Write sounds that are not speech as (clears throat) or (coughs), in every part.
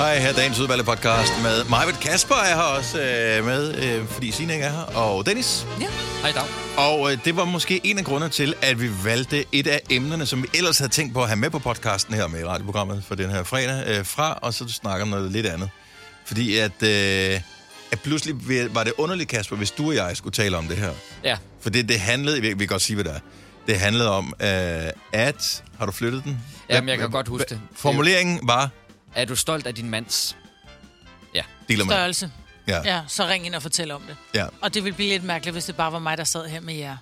Hej, her er dagens udvalgte podcast med Majved Kasper er her også øh, med, øh, fordi Signe ikke er her, og Dennis. Hej, dag. Og øh, det var måske en af grundene til, at vi valgte et af emnerne, som vi ellers havde tænkt på at have med på podcasten her med i radioprogrammet for den her fredag, øh, fra, og så snakker om noget lidt andet. Fordi at, øh, at pludselig var det underligt, Kasper, hvis du og jeg skulle tale om det her. Ja. For det, det handlede, vi vi kan godt sige, hvad det er. Det handlede om, øh, at... Har du flyttet den? Jamen, jeg kan godt huske det. Formuleringen var... Er du stolt af din mands? Ja. Størrelse. Ja. Ja, så ring ind og fortæl om det. ja. Og det ville blive lidt mærkeligt, hvis det bare var mig, der sad her med jer.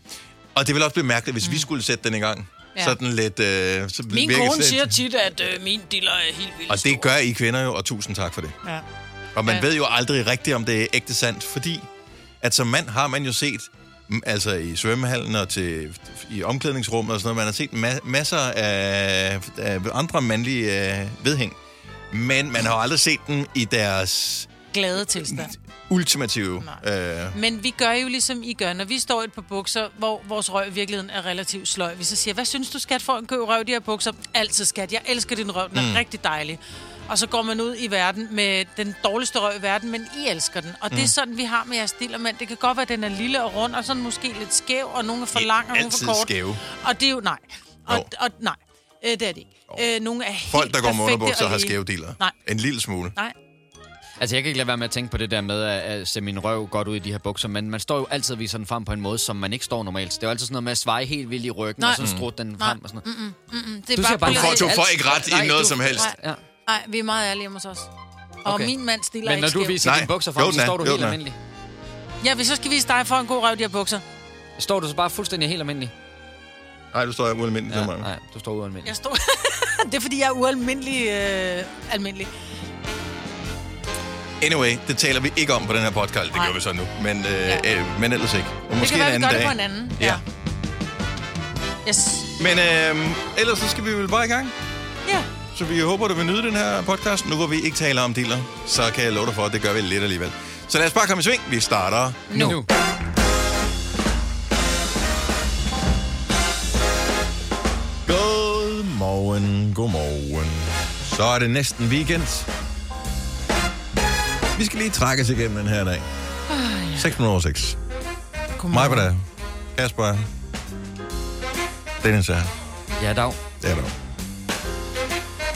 Og det ville også blive mærkeligt, hvis mm. vi skulle sætte den i gang. Ja. Sådan lidt... Øh, så Min kone det- siger tit, at øh, min diller er helt vildt Og det gør I kvinder jo, og tusind tak for det. Ja. Og man ja. Ved jo aldrig rigtigt, om det er ægte sandt, fordi at som mand har man jo set, mm, altså i svømmehallen og til, i omklædningsrummet og sådan noget, man har set ma- masser af, af andre mandlige øh, vedhæng. Men man har aldrig set dem i deres Glade tilstand. ultimative... Øh, Men vi gør jo ligesom I gør, når vi står et par bukser, hvor vores røv i virkeligheden er relativt sløj. Vi så siger, hvad synes du, skat, for en køb røv, de her bukser? Altid, skat. Jeg elsker din røv. Den er mm. rigtig dejlig. Og så går man ud i verden med den dårligste røv i verden, men I elsker den. Og det er sådan, vi har med jeres dillermænd. Det kan godt være, at den er lille og rund, og sådan måske lidt skæv, og nogle er for lang, og nogle er for kort. skæve. Og det er jo nej. Og, og nej, øh, det er det ikke. Øh, nogle er helt folk, der går med underbukser, og har skæve dealer. Nej. En lille smule. Nej, Altså, jeg kan ikke lade være med at tænke på det der med at, at se min røv godt ud i de her bukser, men man står jo altid og viser den frem på en måde, som man ikke står normalt. Det er jo altid sådan noget med at sveje helt vildt i ryggen, Nej. og så strutte den frem og sådan noget. mm, det er Du bare, ser bare Du får, du får ikke ret Nej, i noget du- som helst. Nej. Ja. Nej, vi er meget ærlige hos os. Og Okay. min mand stiller Men når ikke du viser dine bukser frem, så står du helt almindelig. Ja, hvis så skal vise dig for en god røv, de her bukser. Står du så bare fuldstændig helt almindelig? Nej, du står ualmindeligt. Ja, Ja, nej, du står ualmindelig. Jeg står... (laughs) det er, fordi jeg er ualmindelig øh, almindelig. Anyway, det taler vi ikke om på den her podcast. Det Nej. gør vi så nu, men, øh, Ja. øh, men ellers ikke. Og Det måske kan være, en vi anden det dag. på en anden. Ja. Yes. Men øh, ellers så skal vi vel bare i gang. Ja. Så vi håber, du vil nyde den her podcast. Nu hvor vi ikke taler om dealer, så kan jeg love dig for, at det gør vi lidt alligevel. Så lad os bare komme i sving. Vi starter nu. nu. Godmorgen. Så er det næsten weekend. Vi skal lige trække os igennem den her dag. 6 minutter over 6. Mig på der. Kasper er. Dennis er. Ja, dag. Er der.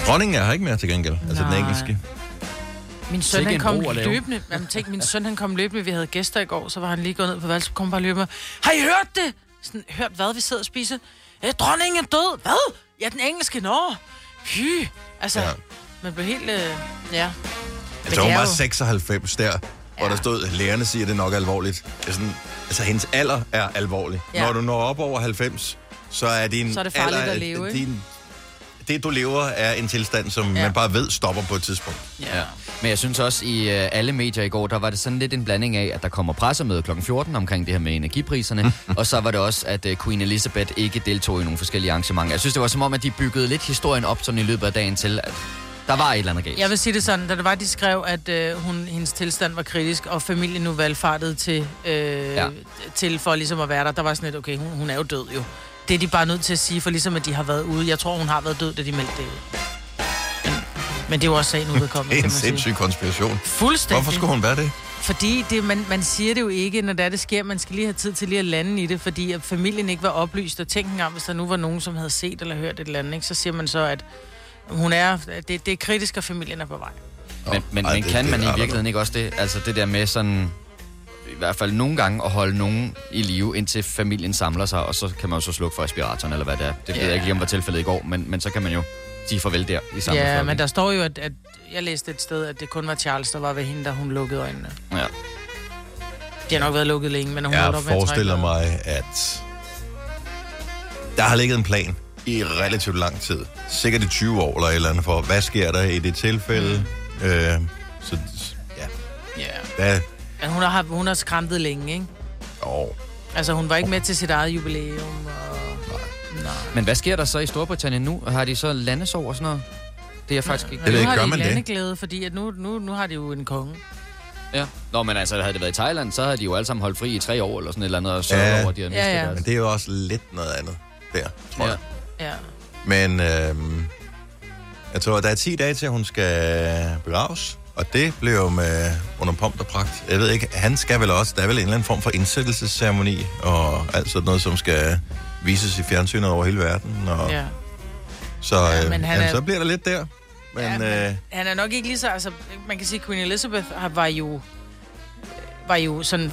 Dronningen er her ikke mere til gengæld. Altså den Nej. engelske. Min søn, han kom løbende. Jamen, tænk, min søn, han kom løbende. Vi havde gæster i går, så var han lige gået ned på værelset, kom bare løbende. Har I hørt det? Sådan, hørt hvad, vi sidder og spiser? Øh, dronningen er død. Hvad? Ja, den engelske, nå. Fy. Altså, Ja. man blev helt... Øh, ja. Altså hun det var jo- 96 der, hvor Ja. der stod, lægerne siger, at det er nok alvorligt. Det er sådan, altså hendes alder er alvorlig. Ja. Når du når op over 90, så er din Så er det farligt alder, at leve, ikke? Din, det, du lever, er en tilstand, som ja. Man bare ved stopper på et tidspunkt. Ja. Men jeg synes også, i øh, alle medier i går, der var det sådan lidt en blanding af, at der kommer pressemøde kl. 14 omkring det her med energipriserne, (laughs) og så var det også, at øh, Queen Elizabeth ikke deltog i nogle forskellige arrangementer. Jeg synes, det var som om, at de byggede lidt historien op sådan i løbet af dagen til, at der var et eller andet galt. Jeg vil sige det sådan, da det var, de skrev, at øh, hun, hendes tilstand var kritisk, og familien nu valgfartede til, øh, ja. til for ligesom at være der, der var sådan lidt, okay, hun, hun er jo død jo. Det er de bare nødt til at sige, for ligesom at de har været ude. Jeg tror, hun har været død, da de meldte det ud. Men, men det er jo også sagen udkommet, (laughs) Det er kan en man sige. sindssyg konspiration. Fuldstændig. Hvorfor skulle hun være det? Fordi det, man, man siger det jo ikke, når det, er, det sker. Man skal lige have tid til lige at lande i det, fordi at familien ikke var oplyst. Og tænk engang, hvis der nu var nogen, som havde set eller hørt et eller andet, ikke? så siger man så, at hun er, det, det er kritisk, og familien er på vej. Men, men, Ej, men det- kan det man er i virkeligheden ikke også det, altså det der med sådan, hvert fald nogle gange at holde nogen i live, indtil familien samler sig, og så kan man jo så slukke for respiratoren, eller hvad det er. Det ved Ja. jeg ikke lige, om var tilfældet i går, men, men så kan man jo sige farvel der i samme Ja, men der står jo, at, at jeg læste et sted, at det kun var Charles, der var ved hende, da hun lukkede øjnene. Ja. De har nok været lukket længe, men hun Jeg holdt op med at forestiller trække mig, at der har ligget en plan i relativt lang tid. Sikkert i 20 år eller et eller andet for, hvad sker der i det tilfælde? Mm. Øh, så ja, Ja. hvad? Men hun har, hun har skræmtet længe, ikke? Oh. Altså, hun var ikke med til sit eget jubilæum. Og... Nej. Men hvad sker der så i Storbritannien nu? Har de så landesorg og sådan noget? Det er jeg faktisk ikke... Det jeg nu har gør de man det? landeglæde, fordi at nu, nu, nu har de jo en konge. Ja. Nå, men altså, havde det været i Thailand, så havde de jo alle sammen holdt fri i tre år, eller sådan et eller andet, og så Ja. over, at de havde Ja, mistet ja. deres... Men det er jo også lidt noget andet der, tror Ja. jeg. Ja. Men øhm, Jeg tror, der er 10 dage til, hun skal begraves. Og det blev jo med under pomp og pragt. Jeg ved ikke, han skal vel også, der er vel en eller anden form for indsættelsesceremoni, og alt sådan noget, som skal vises i fjernsynet over hele verden. Og, Ja. Så, Ja, øh, men han jamen, er- så bliver der lidt der. Men, ja, øh, men han er nok ikke lige så... Altså, man kan sige, Queen Elizabeth var jo, var jo sådan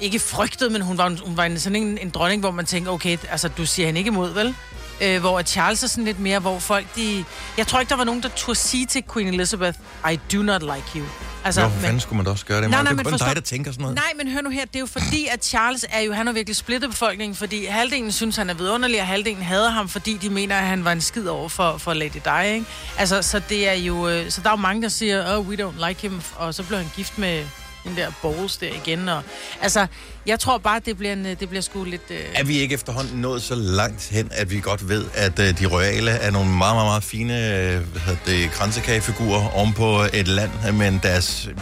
ikke frygtet, men hun var, hun var en, sådan en, en dronning, hvor man tænker, okay, altså, du siger hende ikke imod, vel? Øh, hvor Charles er sådan lidt mere, hvor folk, de... Jeg tror ikke, der var nogen, der turde sige til Queen Elizabeth, I do not like you. Altså, hvorfor fanden skulle man da også gøre det? Nej, Nej, det er men kun forstå- dig, der tænker sådan noget. Nej, men hør nu her, det er jo fordi, at Charles er jo, han har virkelig splittet befolkningen, fordi halvdelen synes, han er vidunderlig, og halvdelen hader ham, fordi de mener, at han var en skid over for, for Lady Di, ikke? Altså, så det er jo, øh, så der er jo mange, der siger, oh, we don't like him, og så blev han gift med den der Bowles der igen, og altså, jeg tror bare, det bliver, en, øh, det bliver sgu lidt... Øh, Er vi ikke efterhånden nået så langt hen, at vi godt ved, at øh, de royale er nogle meget, meget, meget fine øh, hvad hedder det, kransekagefigurer ovenpå et land, men deres øh,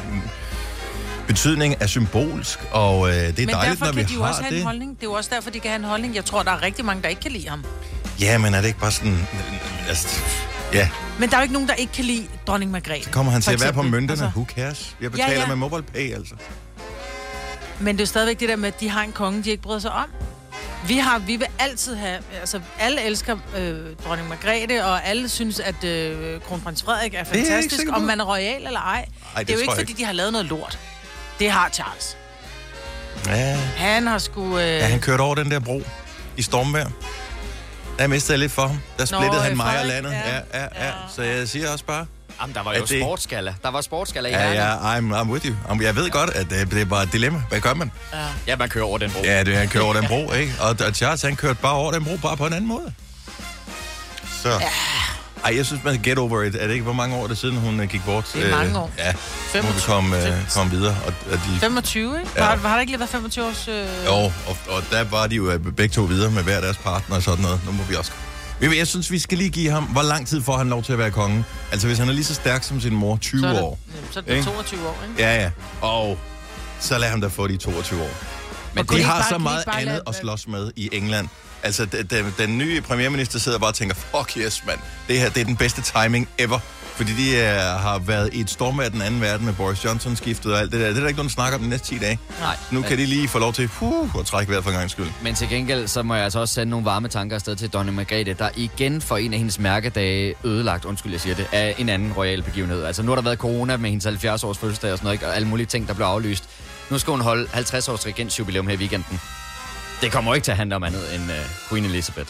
betydning er symbolsk, og øh, det er men dejligt, derfor når vi kan de jo har også have en det. holdning. Det er jo også derfor, de kan have en holdning. Jeg tror, der er rigtig mange, der ikke kan lide ham. Ja, men er det ikke bare sådan... Altså, ja, Men der er jo ikke nogen, der ikke kan lide dronning Margrethe. kommer han til at være på mønterne? Altså, Who cares? Jeg betaler Ja, ja. med mobile pay, altså. Men det er jo stadigvæk det der med, at de har en konge, de ikke bryder sig om. Vi har, vi vil altid have, altså alle elsker øh, dronning Margrethe, og alle synes, at øh, kronprins Frederik er ikke fantastisk, på. om man er royal eller ej. Ej, det det er jo ikke, fordi de har lavet noget lort. Det har Charles. Ja, Han har sgu... Øh, ja han kørte over den der bro i stormvejr. Der mistede jeg lidt for ham. Der splittede han øh, mig og landet. Ja, ja. ja, ja. Ja. Så jeg siger også bare... Jamen, der var jo det- sportsgala. Der var sportsgala i Ja, ja, I'm, I'm with you. Jamen, Jeg ved godt, at det, det er bare et dilemma. Hvad gør man? Ja, man kører over den bro. Ja, det er, han kører over den bro, ikke? Og, og Charles, han kørte bare over den bro, bare på en anden måde. Så... Ej, jeg synes, man get over it. Er det ikke, hvor mange år det er siden, hun øh, gik bort? Det er mange år. Ja, nu må vi 25. komme, øh, komme videre. Og, og de, 25, ikke? Ja. Har, har der ikke lige været 25 års... Øh... jo, og, og der var de jo øh, begge to videre med hver deres partner og sådan noget. Nu må vi også... Jeg synes, vi skal lige give ham... Hvor lang tid får han lov til at være konge? Altså, hvis han er lige så stærk som sin mor, 20 så det, år. jamen, Så er det Ikke? 22 år, ikke? Ja, ja. Og så lad ham da få de 22 år. Men de har bare- så meget andet lade- at slås med i England. Altså, den, den, nye premierminister sidder bare og tænker, fuck yes, mand. Det her, det er den bedste timing ever. Fordi de uh, har været i et stormvejr den anden verden med Boris Johnson skiftet og alt det der. Det er der ikke nogen, snakker om de næste 10 dage. Nej. Nu kan de lige få lov til uh, at trække vejret for en gang skyld. Men til gengæld, så må jeg altså også sende nogle varme tanker afsted til Dronning Margrethe, der igen for en af hendes mærkedage ødelagt, undskyld jeg siger det, af en anden royal begivenhed. Altså nu har der været corona med hendes 70 års fødselsdag og sådan noget, ikke? og alle mulige ting, der blev aflyst. Nu skal hun holde 50 års regensjubilæum her i weekenden. Det kommer ikke til at handle om andet end uh, Queen Elizabeth.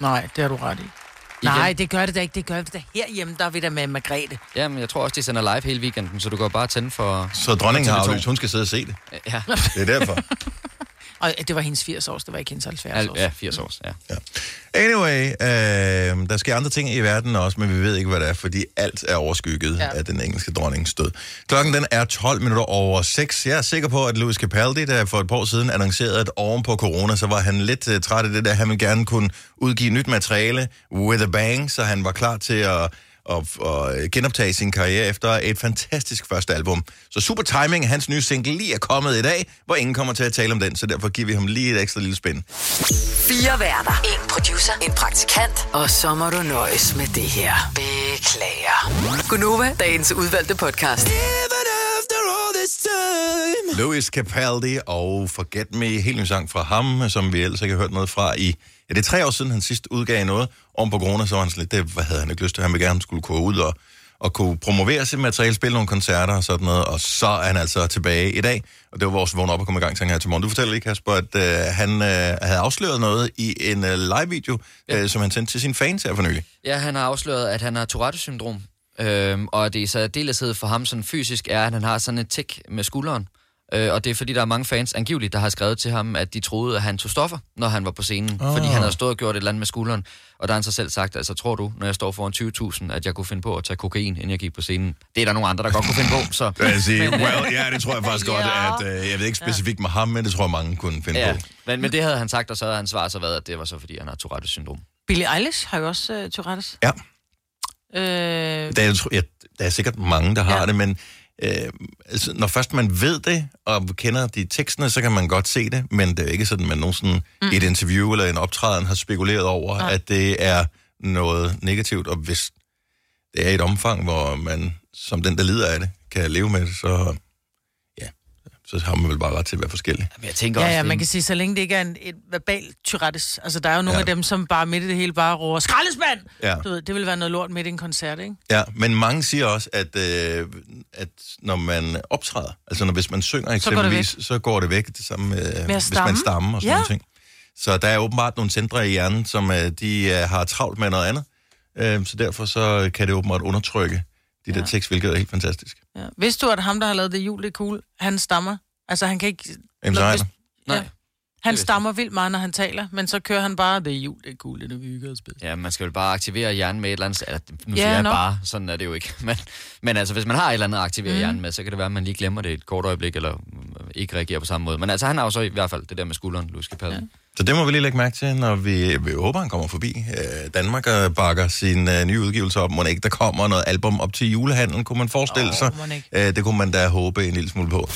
Nej, det har du ret i. Igen. Nej, det gør det da ikke. Det gør det da herhjemme, der er vi der med Margrethe. Jamen, jeg tror også, de sender live hele weekenden, så du kan bare tænde for... Så dronningen har TV2. aflyst. Hun skal sidde og se det. Ja, Det er derfor. (laughs) Og det var hendes 80 års, det var ikke hendes 70 al- års. ja 80 års, ja. Ja. Anyway, øh, der sker andre ting i verden også, men vi ved ikke, hvad det er, fordi alt er overskygget ja. Ja. af den engelske dronnings død. Klokken den er 12 minutter over 6. Jeg er sikker på, at Louis Capaldi, der for et par år siden annoncerede, at oven på corona, så var han lidt uh, træt af det der. Han ville gerne kunne udgive nyt materiale with a bang, så han var klar til at og, og genoptage sin karriere efter et fantastisk første album. Så super timing, at hans nye single lige er kommet i dag, hvor ingen kommer til at tale om den, så derfor giver vi ham lige et ekstra lille spin. Fire værter. En producer. En praktikant. Og så må du nøjes med det her. Beklager. Gunova, dagens udvalgte podcast. Louis Capaldi og Forget Me, helt ny sang fra ham, som vi ellers ikke har hørt noget fra i... Ja, det er tre år siden, han sidst udgav noget. Om på corona, så var han sådan lidt, det hvad havde han ikke lyst til. Han ville gerne skulle gå ud og, og kunne promovere sit materiale, spille nogle koncerter og sådan noget. Og så er han altså tilbage i dag. Og det var vores vågn op og komme i gang sang her til morgen. Du fortæller lige, Kasper, at øh, han øh, havde afsløret noget i en øh, live-video, øh, som han sendte til sine fans her for nylig. Ja, han har afsløret, at han har Tourette-syndrom. Øhm, og det er så deleshed for ham sådan fysisk er, at han har sådan et tik med skulderen. Øh, og det er fordi, der er mange fans angiveligt, der har skrevet til ham, at de troede, at han tog stoffer, når han var på scenen. Oh. Fordi han havde stået og gjort et eller andet med skulderen. Og der har han så selv sagt, altså tror du, når jeg står foran 20.000, at jeg kunne finde på at tage kokain, inden jeg gik på scenen? Det er der nogle andre, der godt kunne finde på. Så. (laughs) Jeg sige, well, ja, det tror jeg faktisk (laughs) godt, at øh, jeg ved ikke specifikt med ham, men det tror jeg, mange kunne finde Ja, på. men, men det havde han sagt, og så havde han svar så været, at det var så fordi, han har Tourette-syndrom. Billie Eilish har jo også uh, Tourettes. Ja. Øh, Der er, ja, der er sikkert mange, der har. Ja. det, men øh, altså, når først man ved det, og kender de teksterne, så kan man godt se det, men det er ikke sådan, at man nogensinde mm. et interview eller en optræden har spekuleret over, Nej. at det er noget negativt, og hvis det er et omfang, hvor man, som den, der lider af det, kan leve med det, så, så har man vel bare ret til at være forskellig. Men jeg tænker Ja, også, ja, man kan sige, så længe det ikke er en, et verbal tyrettes. Altså, der er jo nogle Ja. af dem, som bare midt i det hele bare råber, skraldespand! Ja. Du ved, det vil være noget lort midt i en koncert, ikke? Ja, men mange siger også, at, øh, at når man optræder, altså når, hvis man synger Så går det eksempelvis, så går det væk, det samme med, at hvis man stamme? stammer og sådan Ja. noget ting. Så der er åbenbart nogle centre i hjernen, som øh, de øh, har travlt med noget andet, øh, så derfor så kan det åbenbart undertrykke de der Ja. tekst, hvilket er helt fantastisk. Ja. Vidste du, at ham, der har lavet det jul, det er cool, han stammer? Altså, han kan ikke... Jamen, så er der. Nej. Ja. Han stammer vildt meget, når han taler, men så kører han bare, det er jul, det er cool, det er vi hygger os bedst. Ja, man skal vel bare aktivere hjernen med et eller andet... Eller, nu Ja, siger jeg nok. bare, sådan er det jo ikke. (laughs) Men, men altså, hvis man har et eller andet at aktivere mm. hjernen med, så kan det være, at man lige glemmer det et kort øjeblik, eller øh, ikke reagerer på samme måde. Men altså, han har jo så i hvert fald det der med skulderen, skal passe. Ja. Så det må vi lige lægge mærke til, når vi, vi håber, han kommer forbi. Øh, Danmark og bakker sin øh, nye udgivelse op. Må ikke der kommer noget album op til julehandlen, kunne man forestille Åh, sig. Øh, det kunne man da håbe en lille smule på.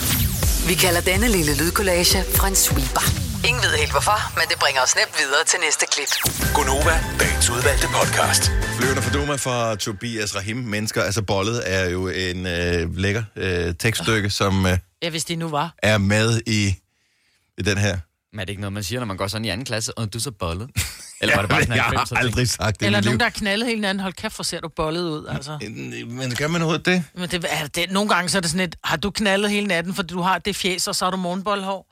Vi kalder denne lille lydkollage en sweeper. Ingen ved helt hvorfor, men det bringer os nemt videre til næste klip. Gonova, dagens udvalgte podcast. Flyvende for Duma fra Tobias Rahim. Mennesker, altså bollet er jo en øh, lækker øh, tekststykke, som øh, Ja, hvis de nu var. er med i, i den her. Men er det ikke noget, man siger, når man går sådan i anden klasse, og du er så bollet? (laughs) Eller var det bare sådan jeg en har 90'er ting? aldrig sagt det Eller nogen, der har knaldet hele natten. Hold kæft, hvor ser du bollet ud, altså. Men kan man overhovedet det? Men det, er det, nogle gange så er det sådan et, har du knaldet hele natten, fordi du har det fjes, og så har du morgenboldhår?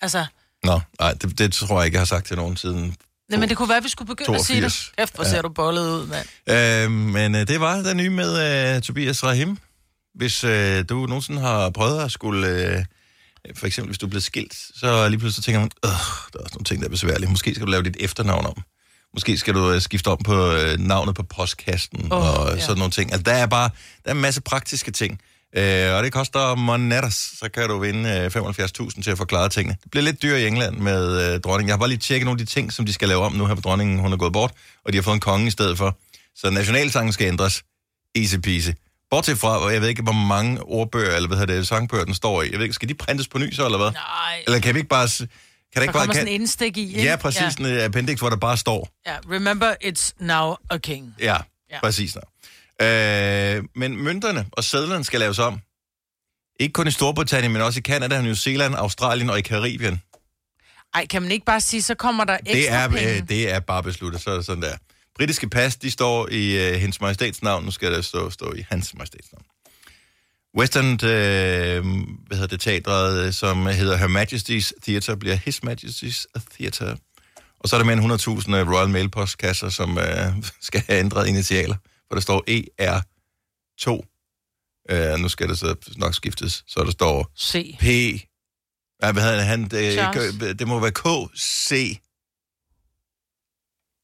Altså, Nå, nej, det, det tror jeg ikke, jeg har sagt til nogen siden. nej, men det kunne være, at vi skulle begynde at sige 82. det. Kæft, hvor ser du bollet ud, mand. Øh, men øh, det var den nye med øh, Tobias Rahim. Hvis øh, du nogensinde har prøvet at skulle... Øh, for eksempel, hvis du er blevet skilt, så lige pludselig så tænker man, øh, der er også nogle ting, der er besværlige. Måske skal du lave dit efternavn om. Måske skal du øh, skifte om på øh, navnet på postkasten Åh, og ja. sådan nogle ting. Altså, der er bare der er en masse praktiske ting. Øh, og det koster monetters, så kan du vinde øh, 75.000 til at forklare tingene. Det bliver lidt dyrt i England med øh, dronningen. Jeg har bare lige tjekket nogle af de ting, som de skal lave om nu her på dronningen. Hun er gået bort, og de har fået en konge i stedet for. Så nationalsangen skal ændres. Easy peasy. Bortset fra, og jeg ved ikke, hvor mange ordbøger, eller hvad hedder det, sangbøger, den står i. Jeg ved ikke, skal de printes på ny så, eller hvad? Nej, Eller kan vi ikke bare... Kan der ikke bare... kommer sådan Kan... en indstik i, ikke? Ja, præcis. Ja. En øh, appendix, hvor der bare står. Ja, remember, it's now a king. Ja, ja. Ja. præcis. Nå. Øh, men mønterne og sædlerne skal laves om. Ikke kun i Storbritannien, men også i Kanada, New Zealand, Australien og i Karibien. Ej, kan man ikke bare sige, så kommer der ekstra Det er, penge? øh, det er bare besluttet, så er det sådan der. Britiske pas, de står i øh, hendes majestæts navn. Nu skal der stå, stå i hans majestæts navn. Western, øh, hvad hedder det, teatret, øh, som hedder Her Majesty's Theatre, bliver His Majesty's Theatre. Og så er der mere end 100.000 Royal Mail postkasser, som øh, (laughs) skal have ændret initialer, hvor der står ER2. Øh, nu skal det så nok skiftes, så der står Se. P... Ja, hvad hedder? Han, det, det må være KC...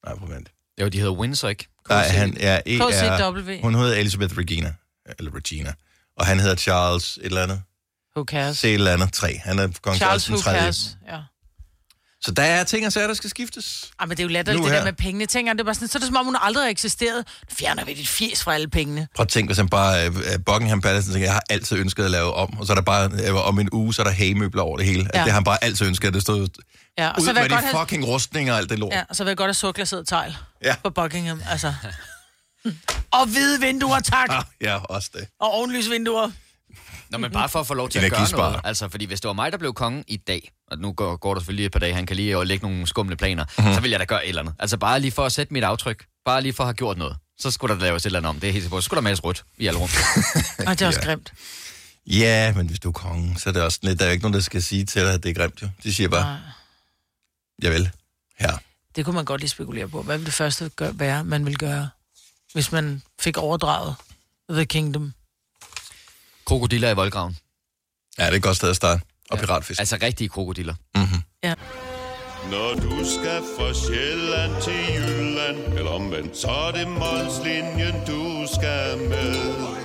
Nej, prøv at. Jo, de hedder Windsor, ikke? Nej, han er ER... KCW. Hun hedder Elizabeth Regina. Eller Regina. Og han hedder Charles et eller andet. Who cares? C et eller andet 3. Han er kong Charles Charles, who 3. cares? Ja. Så der er ting og sager, der skal skiftes. Ej, men det er jo lettere, Nu det her. der med pengene. Tænker, det er bare sådan, så er det som om, hun aldrig har eksisteret. Nu fjerner vi dit fjes fra alle pengene. Prøv at tænke, hvis han bare... Øh, Buckingham Palace tænker, jeg har altid ønsket at lave om. Og så er der bare... Øh, om en uge, så er der hagemøbler over det hele. Ja. Ja. Det har han bare altid ønsket, at det stod... Ja, og Ud så vil med jeg de godt have... fucking rustninger og alt det lort. Ja, og så vil jeg godt have sorglaseret tegl Ja. på Buckingham, altså. og hvide vinduer, tak. Ah, ja, også det. Og ovenlysvinduer. Nå, men bare for at få lov til at gøre noget. Altså, fordi hvis det var mig, der blev konge i dag, og nu går, går der selvfølgelig et par dage, han kan lige øh, lægge nogle skumle planer, Mhm. mm-hmm. så vil jeg da gøre et eller andet. Altså bare lige for at sætte mit aftryk. Bare lige for at have gjort noget. Så skulle der laves et eller andet om. Det er helt sikkert. på. Så skulle der males rødt i alle rum. (laughs) Og det er også grimt. Ja, men hvis du er kongen, så er det også lidt... Der er jo ikke nogen, der skal sige til dig, at det er grimt, jo. De siger bare. Javel, her. Det kunne man godt lige spekulere på. Hvad ville det første gør, være, man ville gøre, hvis man fik overdraget The Kingdom? Krokodiller i voldgraven. Ja, det er et godt sted at starte. Og piratfisk. Altså rigtige krokodiller. Ja. Når du skal fra Sjælland til Jylland Eller omvendt, så er det Molslinjen, du skal med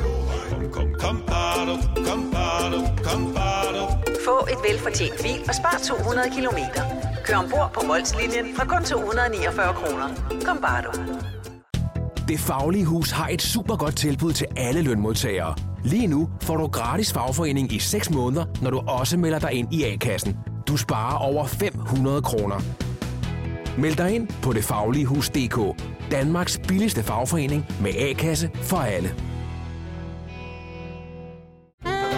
Kom, kom, bado, kom, bado, kom, bado. Få et velfortjent bil og spar 200 kilometer. Kør ombord på Molslinjen fra kun 249 kroner. Kom bare du. Det Faglige Hus har et super godt tilbud til alle lønmodtagere. Lige nu får du gratis fagforening i 6 måneder, når du også melder dig ind i A-kassen. Du sparer over 500 kroner. Meld dig ind på detfagligehus.dk. Danmarks billigste fagforening med A-kasse for alle.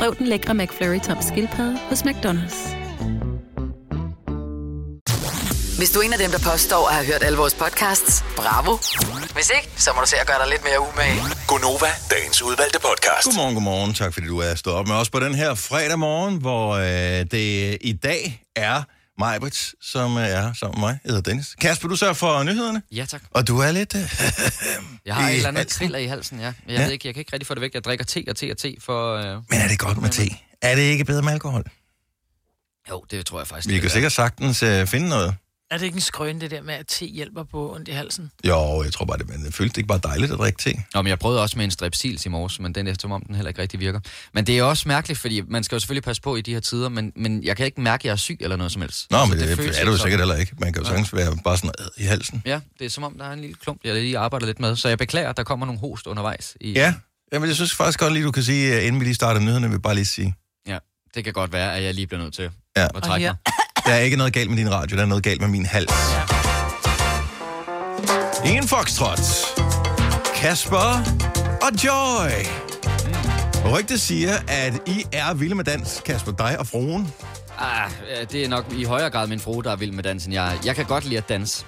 Prøv den lækre McFlurry tom skildpadde hos McDonald's. Hvis du er en af dem, der påstår at have hørt alle vores podcasts, bravo. Hvis ikke, så må du se at gøre dig lidt mere umage. Gonova, dagens udvalgte podcast. Godmorgen, godmorgen. Tak fordi du er stået op med os på den her fredag morgen, hvor øh, det i dag er Majbrits, som er sammen med mig. Jeg hedder Dennis. Kasper, du sørger for nyhederne. Ja, tak. Og du er lidt... Øh, (laughs) Jeg har et eller andet kriller i halsen, ja. Jeg, Ja. ved ikke, jeg kan ikke rigtig få det væk. Jeg drikker te og te og te for... Øh... Men er det godt med te? Er det ikke bedre med alkohol? Jo, det tror jeg faktisk. Vi kan er. sikkert sagtens øh, finde noget. Er det ikke en skrøn, det der med, at te hjælper på ondt i halsen? Jo, jeg tror bare, det, men det føles ikke bare dejligt at drikke te. Nå, men jeg prøvede også med en strepsils i morges, men den er som om, den heller ikke rigtig virker. Men det er også mærkeligt, fordi man skal jo selvfølgelig passe på i de her tider, men, men jeg kan ikke mærke, at jeg er syg eller noget som helst. Nå, men det, det føles er du sikkert heller ikke. Man kan jo sagtens være bare sådan noget i halsen. Ja, det er som om, der er en lille klump, jeg lige arbejder lidt med. Så jeg beklager, at der kommer nogle host undervejs. I... Ja, Jamen, jeg synes faktisk godt lige, du kan sige, inden vi lige starter nyhederne, vil jeg bare lige sige. ja. Det kan godt være, at jeg lige bliver nødt til Ja. at trække mig. Der er ikke noget galt med din radio, der er noget galt med min hals. En foxtrot. Kasper og Joy. Og rygtet siger, at I er vilde med dans, Kasper, dig og fruen. Ah, øh, det er nok i højere grad min frue, der er vild med dans, end jeg. Jeg kan godt lide at danse.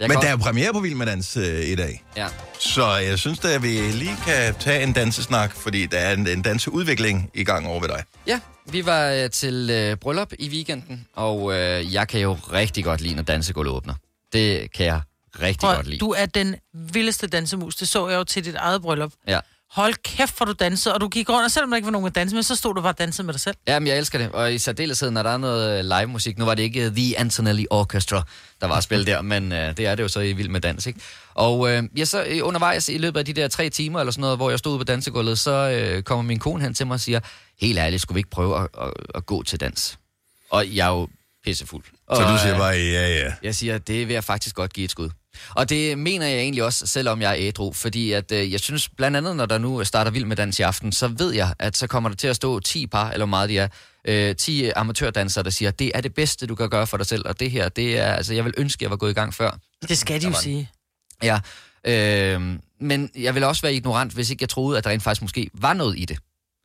Jeg Men der er jo premiere på Vild med Dans øh, i dag. Ja. Så jeg synes, at vi lige kan tage en dansesnak, fordi der er en, en danseudvikling i gang over ved dig. Ja, vi var øh, til øh, bryllup i weekenden, og øh, jeg kan jo rigtig godt lide, når dansegulvet åbner. Det kan jeg rigtig Prøv, godt lide. du er den vildeste dansemus. Det så jeg jo til dit eget bryllup. Ja. Hold kæft, for du dansede, og du gik rundt, og selvom der ikke var nogen at danse med, så stod du bare og dansede med dig selv. Jamen, jeg elsker det, og i særdeleshed, når der er noget øh, live musik. Nu var det ikke The Antonelli Orchestra, der var at spille der, men øh, det er det jo så i Vild med Dans, ikke? Og øh, ja, så øh, undervejs i løbet af de der tre timer, eller sådan noget, hvor jeg stod ude på dansegulvet, så øh, kommer min kone hen til mig og siger, helt ærligt, skulle vi ikke prøve at, at, at gå til dans? Og jeg er jo pissefuld. Så og, du siger øh, bare, ja, ja. Jeg siger, det vil jeg faktisk godt give et skud. Og det mener jeg egentlig også, selvom jeg er ædru, fordi at, øh, jeg synes blandt andet, når der nu starter vild med dans i aften, så ved jeg, at så kommer der til at stå 10 par, eller hvor meget de er, øh, 10 amatørdansere, der siger, det er det bedste, du kan gøre for dig selv, og det her, det er, altså jeg vil ønske, jeg var gået i gang før. Det skal de jo sige. Ja, øh, men jeg vil også være ignorant, hvis ikke jeg troede, at der rent faktisk måske var noget i det.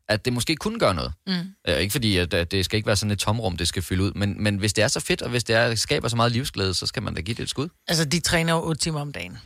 At det måske kunne gøre noget. Mm. Øh, ikke fordi, at, at det skal ikke være sådan et tomrum, det skal fylde ud, men, men hvis det er så fedt, og hvis det er, skaber så meget livsglæde, så skal man da give det et skud. Altså, de træner jo 8 timer om dagen.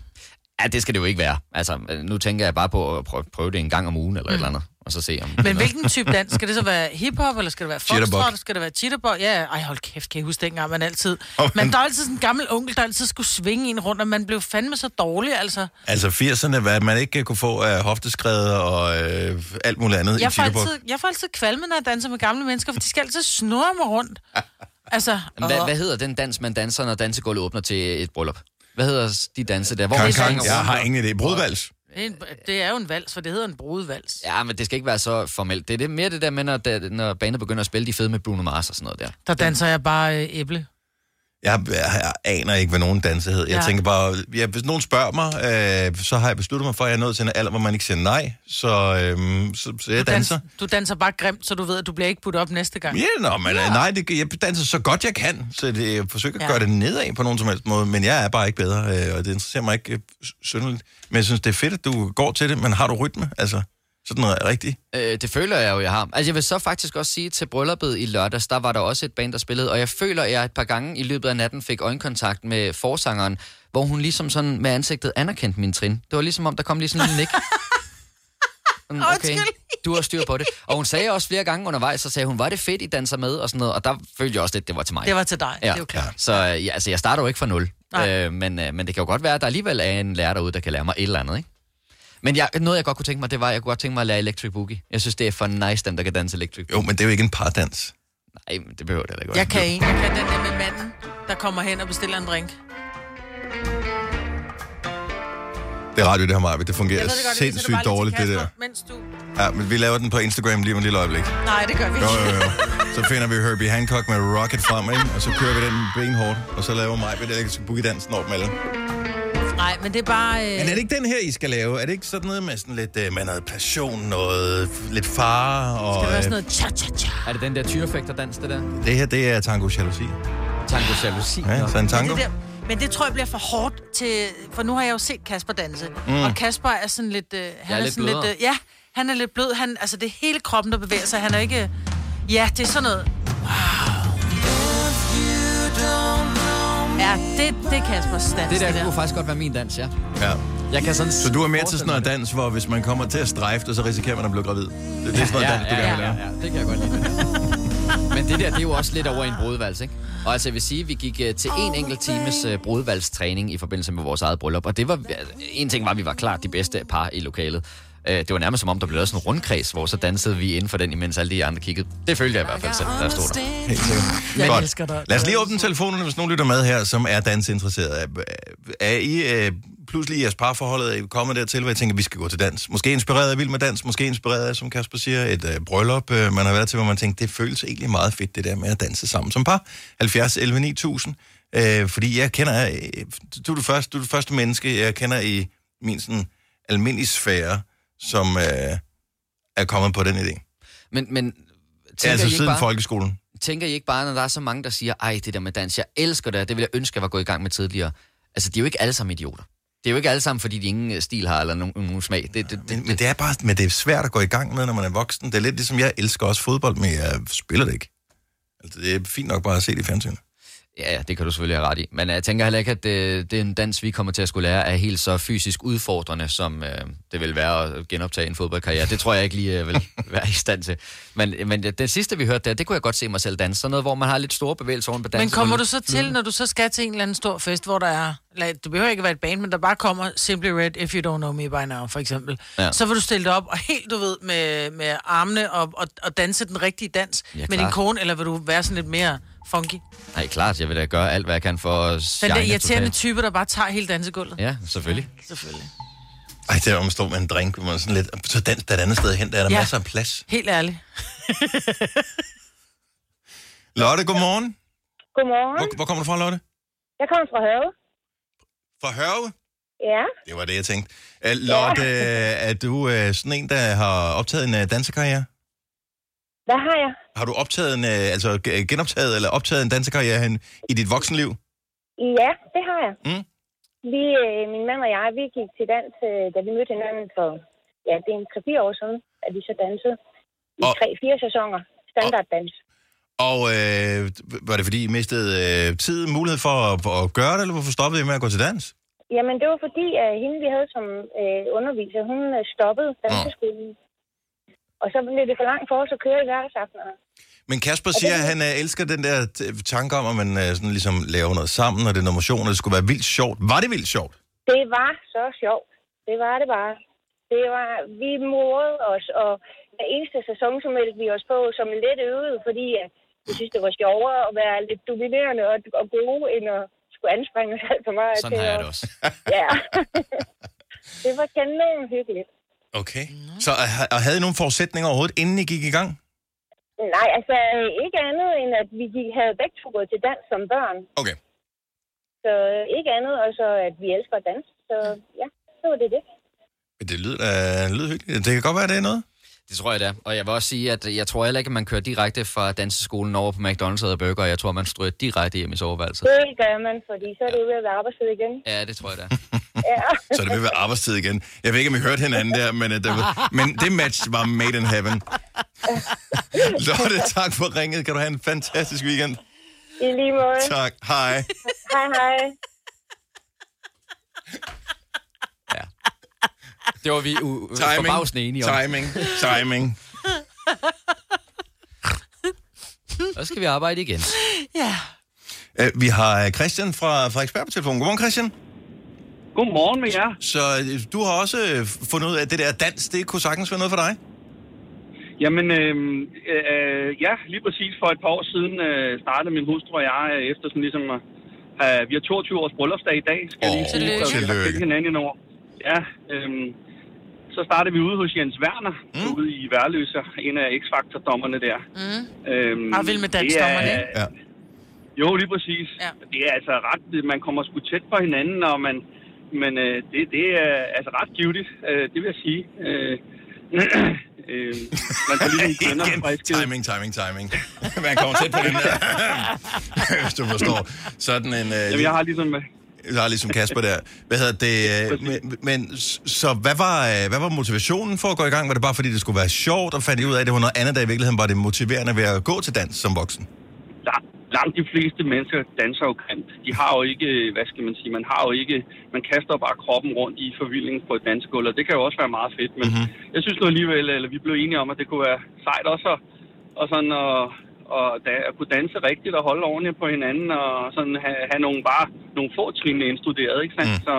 Ja, det skal det jo ikke være. Altså, nu tænker jeg bare på at prøve, prøve det en gang om ugen eller mm. et eller andet, og så se om... Men hvilken type dans? Skal det så være hiphop, eller skal det være foxtrot? Skal det være jitterbug? Ja, ej, hold kæft, kan I huske dengang, man altid... Men men- der er altid sådan en gammel onkel, der altid skulle svinge en rundt, og man blev fandme så dårlig, altså. Altså 80'erne, hvad man ikke kunne få af hofteskred og øh, alt muligt andet Jeg i får, altid, jeg får altid kvalme, når jeg danser med gamle mennesker, for de skal altid snurre mig rundt. (laughs) Altså, Men Hvad, åh. hvad hedder den dans, man danser, når dansegulvet åbner til et bryllup? Hvad hedder de danse der? Hvor kang, svinger jeg har ingen idé. Brudvals. En- Det er jo en vals, for det hedder en brudevals. Ja, men det skal ikke være så formelt. Det er det, mere det der med, når, der- når baner begynder at spille de fede med Bruno Mars og sådan noget der. Der danser jeg bare øh, æble. Jeg, jeg, jeg aner ikke, hvad nogen danse hedder. Jeg Ja. tænker bare, ja, hvis nogen spørger mig, øh, så har jeg besluttet mig for, at jeg er nået til en alder, hvor man ikke siger nej. Så, øh, så, så jeg Du, danser. dans, du danser bare grimt, så du ved, at du bliver ikke budt op næste gang. Ja, nå, men ja. nej, det, jeg danser så godt jeg kan, så det, jeg forsøger at Ja. gøre det nedad på nogen som helst måde, men jeg er bare ikke bedre, øh, og det interesserer mig ikke øh, synderligt. Men jeg synes, det er fedt, at du går til det, men har du rytme? Altså, sådan rigtigt? Øh, det føler jeg jo, jeg har. Altså, jeg vil så faktisk også sige, til brylluppet i lørdags, der var der også et band, der spillede, og jeg føler, at jeg et par gange i løbet af natten fik øjenkontakt med forsangeren, hvor hun ligesom sådan med ansigtet anerkendte min trin. Det var ligesom om, der kom lige sådan en nik. (laughs) Okay, du har styr på det. Og hun sagde også flere gange undervejs, så sagde hun, var det fedt, I danser med, og sådan noget. Og der følte jeg også lidt, det var til mig. Det var til dig, det ja. er jo klart. Så ja, altså, jeg starter jo ikke fra nul. Øh, men, øh, men det kan jo godt være, at der alligevel er en lærer derude, der kan lære mig et eller andet, ikke? Men jeg, noget, jeg godt kunne tænke mig, det var, at jeg kunne godt tænke mig at lære Electric Boogie. Jeg synes, det er for nice, dem, der kan danse Electric Boogie. Jo, men det er jo ikke en pardans. Nej, men det behøver det heller ikke. Jeg kan en. Jeg kan den der med manden, der kommer hen og bestiller en drink. Det er radio, det her, Maja. Det fungerer Jeg ved det godt, sindssygt til dårligt, det der. Mens du... Ja, men vi laver den på Instagram lige om et lille øjeblik. Nej, det gør vi ikke. jo, jo. (laughs) Så finder vi Herbie Hancock med Rocket frem, ikke? og så kører vi den benhårdt, og så laver mig ved det boogie dansen over med alle. Nej, men det er bare... Øh... Men er det ikke den her, I skal lave? Er det ikke sådan noget med sådan lidt øh, med noget passion, noget lidt fare? Og, Skal der være øh, sådan noget cha-cha-cha? Er det den der tyrefægterdans, det der? det her, det er tango jalousi. Tango jalousi. Ja, så en tango. Det der, men det tror jeg bliver for hårdt til... For nu har jeg jo set Kasper danse. Mm. Og Kasper er sådan lidt... Øh, han er lidt sådan lidt øh, Ja, han er lidt blød. Han, altså, det er hele kroppen, der bevæger sig. Han er ikke... Ja, det er sådan noget... Wow. Ja, det, det er Kaspers dans, Det der kunne faktisk godt være min dans, ja. Ja. Jeg kan sådan Så du er mere til sådan noget dans, hvor hvis man kommer til at strejfe det, så risikerer man at blive gravid. Det, det er sådan noget ja, dans, du ja, gerne vil ja, lave. ja, det kan jeg godt lide. (laughs) Men det der, det er jo også lidt over i en brudevals, ikke? Og altså, jeg vil sige, at vi gik uh, til en enkelt times uh, i forbindelse med vores eget bryllup. Og det var, altså, en ting var, at vi var klart de bedste par i lokalet. Uh, det var nærmest som om, der blev lavet sådan en rundkreds, hvor så dansede vi inden for den, imens alle de andre kiggede. Det følte jeg i hvert fald selv, der stod der. Helt sikkert. Jeg Godt. elsker dig. Lad os lige åbne telefonerne, hvis nogen lytter med her, som er dansinteresseret. Er, er I øh, pludselig i jeres parforhold er I kommet dertil, hvor I tænker, at vi skal gå til dans? Måske inspireret af Vild med Dans, måske inspireret af, som Kasper siger, et øh, bryllup, øh, man har været til, hvor man tænker, det føles egentlig meget fedt, det der med at danse sammen som par. 70 11 9000. Øh, fordi jeg kender, øh, du er, det første, du er det første menneske, jeg kender i min sådan almindelige sfære, som øh, er kommet på den idé. Men, men Ja, altså I ikke siden bare- folkeskolen. tænker I ikke bare, når der er så mange, der siger, ej, det der med dans, jeg elsker det, det vil jeg ønske, jeg var gået i gang med tidligere. Altså, de er jo ikke alle sammen idioter. Det er jo ikke alle sammen, fordi de ingen øh, stil har, eller nogen, nogen smag. Det, det, det, Men, men det er bare men det er svært at gå i gang med, når man er voksen. Det er lidt ligesom, jeg elsker også fodbold, men jeg spiller det ikke. Altså, det er fint nok bare at se det i fjernsynet. Ja, det kan du selvfølgelig have ret i. Men jeg tænker heller ikke, at det, det er en dans, vi kommer til at skulle lære, er helt så fysisk udfordrende, som øh, det vil være at genoptage en fodboldkarriere. Det tror jeg ikke lige øh, vil (laughs) være i stand til. Men, men det sidste, vi hørte der, det kunne jeg godt se mig selv danse. Sådan noget, hvor man har lidt store bevægelser oven på dansen. Men kommer du så til, når du så skal til en eller anden stor fest, hvor der er... Det behøver ikke være et band, men der bare kommer Simply Red, If You Don't Know Me By Now, for eksempel. Ja. Så vil du stille dig op og helt, du ved, med, med armene og, og, og danse den rigtige dans Ja, med din kone, eller vil du være sådan lidt mere funky? Nej, klart, jeg vil da gøre alt, hvad jeg kan for at Den der irriterende totalt. type, der bare tager hele dansegulvet. Ja, selvfølgelig. Selvfølgelig. Ej, det er om at stå med en drink, hvor man sådan lidt... Så dans der et andet sted hen, der er der ja. Ja. masser af plads. Helt ærligt. (laughs) Lotte, godmorgen. Godmorgen. Hvor, hvor kommer du fra, Lotte? Jeg kommer fra Hørve. Fra Hørve? Ja. Det var det, jeg tænkte. Uh, Lotte, er du uh, sådan en, der har optaget en uh, dansekarriere? Hvad har jeg? Har du optaget en, uh, altså ge- genoptaget eller optaget en dansekarriere i dit voksenliv? Ja, det har jeg. Mm. Vi, øh, min mand og jeg, vi gik til dans, øh, da vi mødte hinanden for, ja, det er en 3-4 år siden, at vi så dansede i Og- 3-4 sæsoner. Standarddans. Og øh, var det fordi, I mistede øh, tid, mulighed for at, at gøre det, eller hvorfor stoppede I med at gå til dans? Jamen, det var fordi, at hende, vi havde som øh, underviser, hun øh, stoppede danseskolen. Og så blev det for langt for os at køre i hverdagsaftener. Men Kasper siger, at han øh, elsker den der t- tanke om, at man øh, sådan ligesom laver noget sammen, og det er noget motion, og det skulle være vildt sjovt. Var det vildt sjovt? Det var så sjovt. Det var det bare. Det var, vi morede os, og hver eneste sæson, så meldte vi os på som let øvet, fordi at vi synes, det var sjovere at være lidt dominerende og, og gode, end at skulle anspringe os alt for meget. Sådan til har jeg det også. Ja. (laughs) det var kanon hyggeligt. Okay. Så øh, og havde I nogle forudsætninger overhovedet, inden I gik i gang? Nej, altså ikke andet end, at vi gik, havde begge to gået til dans som børn. Okay. Så øh, ikke andet, og så at vi elsker at danse. Så ja, så var det det. Men det lyder, uh, lyder hyggeligt. Det kan godt være, det er noget. Det tror jeg da. Og jeg vil også sige, at jeg tror heller ikke, at man kører direkte fra danseskolen over på McDonald's og burger. Jeg tror, man stryger direkte hjem i soveværelset. Det gør man, fordi så er det ved at være arbejdstid igen. Ja, det tror jeg da. (laughs) Ja. Så er det vil være arbejdstid igen. Jeg ved ikke, om I hørte hinanden der, men, uh, det, var, men det match var made in heaven. (laughs) Lotte, tak for ringet. Kan du have en fantastisk weekend? I lige måde. Tak. Hej. Hej, hej. Det var vi u- Timing, forbavsende enige om. timing, timing. Så skal vi arbejde igen. Ja. Uh, vi har øh, Christian fra Frederiksberg på telefonen. Godmorgen, Christian. Godmorgen med jer. Så øh, du har også øh, fundet ud af, at det der dans, det kunne sagtens være noget for dig? Jamen, øh, øh, ja, lige præcis for et par år siden øh, startede min hustru og jeg øh, efter sådan ligesom at have, vi har 22 års bryllupsdag i dag, skal jeg lige sige. tillykke. Så vi har Tillykke. kendt hinanden i år. ja, øhm, så startede vi ude hos Jens Werner, mm. ude i Værløse, en af X-Factor-dommerne der. Mm. Øhm, Og vild med dansdommerne, er-? Ja. Jo, lige præcis. Ja. Det er altså ret... Man kommer sgu tæt på hinanden, og man... Men øh, det, det er altså ret givetigt, øh, det vil jeg sige. Øh, (clears throat) øh, man får lige kender (laughs) friske. Timing, timing, timing. (laughs) Man kommer tæt på den der. (laughs) Hvis du forstår. Sådan en... Øh, Jamen, jeg har ligesom... Jeg har ligesom Kasper der. Hvad hedder det? Øh, men, så hvad var, øh, hvad var motivationen for at gå i gang? Var det bare fordi, det skulle være sjovt, og fandt I ud af, at det var noget andet, der i virkeligheden var det motiverende ved at gå til dans som voksen? La- langt de fleste mennesker danser jo kant. De har jo ikke, hvad skal man sige, man har jo ikke, man kaster bare kroppen rundt i forvildning på et dansegulv, og det kan jo også være meget fedt, men mm-hmm. jeg synes nu alligevel, eller vi blev enige om, at det kunne være sejt også at, og sådan at, og da, at kunne danse rigtigt og holde ordentligt på hinanden, og sådan have, have nogle bare nogle få trin indstuderet, ikke sandt? Mm. Så,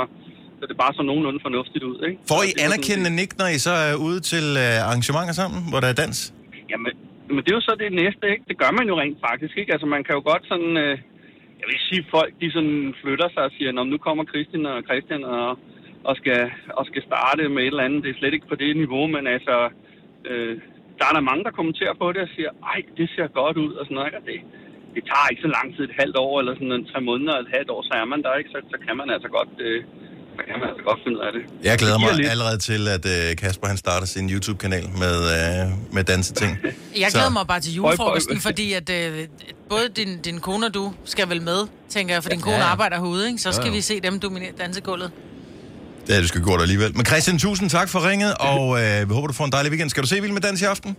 så det bare så nogenlunde fornuftigt ud, ikke? Får I anerkendende nik, når I så er ude til øh, arrangementer sammen, hvor der er dans? Jamen, men det er jo så det næste, ikke? Det gør man jo rent faktisk, ikke? Altså, man kan jo godt sådan... Øh, jeg vil sige, folk, de sådan flytter sig og siger, Nå, nu kommer Christian og Christian og, og, skal, og skal starte med et eller andet. Det er slet ikke på det niveau, men altså... Øh, der er der mange, der kommenterer på det og siger, ej, det ser godt ud og sådan noget, ikke? Og det, det tager ikke så lang tid, et halvt år eller sådan en tre måneder eller et halvt år, så er man der, ikke? Så, så kan man altså godt... Øh, så kan man altså godt finde ud af det. Jeg glæder mig lidt. allerede til, at øh, Kasper han starter sin YouTube-kanal med, øh, med danseting. (laughs) Jeg Så- glæder mig bare til julefrokosten, fordi at øh, både din, din kone og du skal vel med, tænker jeg, for din kone Ja, ja. arbejder herude, ikke? Så skal Jo, jo. vi se dem dominere dansegulvet. Det er det skal gå alligevel. Men Christian, tusind tak for ringet, og øh, vi håber, du får en dejlig weekend. Skal du se Vild med Dans i aften?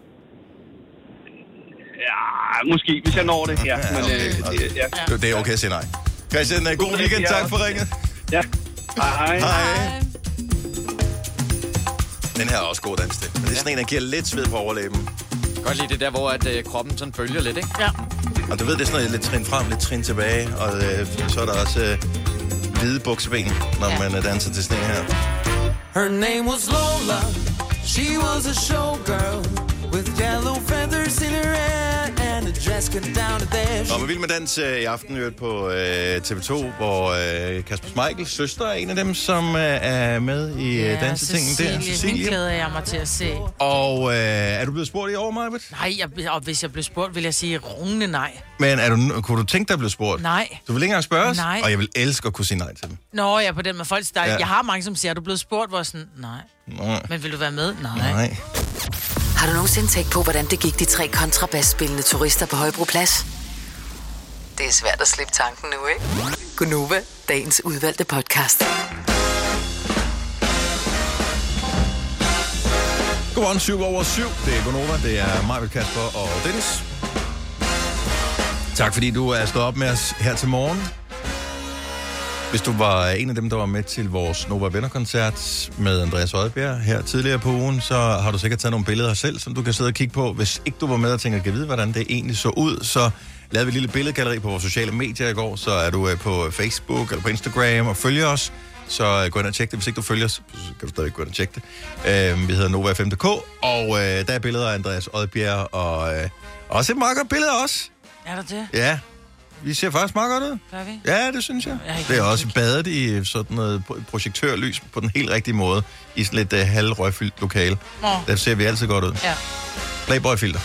Ja, måske, hvis jeg når det, ja. Men, okay. øh, det, ja. Det, er okay at sige nej. Christian, øh, god weekend. ja. Tak for ringet. Ja. Hej. Hej. Den her er også god dans til. Men det er sådan en, der giver lidt sved på overlæben. Godt lide det der, hvor at, øh, kroppen sådan bølger lidt, ikke? Ja. Og du ved, det er sådan noget lidt trin frem, lidt trin tilbage. Og øh, så er der også øh, hvide bukseben, når ja. man øh, danser til sådan en her. Her name was Lola. She was a showgirl with yellow feathers in her hair Og med Vild med Dans øh, i aften hørt på øh, TV2, hvor øh, Kasper Schmeichels søster er en af dem, som øh, er med i øh, dansetingen der. Cecilie. Hende glæder jeg mig til at se. Og øh, er du blevet spurgt i år, Marvitt? Nej, jeg, og hvis jeg blev spurgt, vil jeg sige rungende nej. Men er du, kunne du tænke dig at blive spurgt? Nej. Du vil ikke engang spørge os? Nej. Og jeg vil elske at kunne sige nej til dem. Nå, ja, på den med folk. Der, Ja. ja. Jeg har mange, som siger, er du blevet spurgt, hvor jeg sådan, nej. Nej. Men vil du være med? Nej. Nej. Har du nogensinde tænkt på, hvordan det gik de tre kontrabasspillende turister på Højbroplads? Det er svært at slippe tanken nu, ikke? Gunova, dagens udvalgte podcast. Godmorgen, 7 over 7. Det er Gunova, det er Marvitt, Kasper og Dennis. Tak fordi du er stået op med os her til morgen. Hvis du var en af dem, der var med til vores Nova Venner-koncert med Andreas Oddbjerg her tidligere på ugen, så har du sikkert taget nogle billeder selv, som du kan sidde og kigge på. Hvis ikke du var med og tænker, kan vide, hvordan det egentlig så ud, så lavede vi et lille billedgalleri på vores sociale medier i går. Så er du øh, på Facebook eller på Instagram og følger os. Så øh, gå ind og tjek det. Hvis ikke du følger os, så kan du stadig gå ind og tjekke det. Øh, vi hedder Nova5.dk, og øh, der er billeder af Andreas Oddbjerg, og også et meget godt billede af os. Er der det? Ja, vi ser faktisk meget godt ud. Gør vi? Ja, det synes jeg. Jeg Det er også badet i sådan noget pro- projektørlys på den helt rigtige måde, i sådan lidt uh, halvrøgfyldt lokale. Nå. Der ser vi altid godt ud. Ja. Playboy-filter.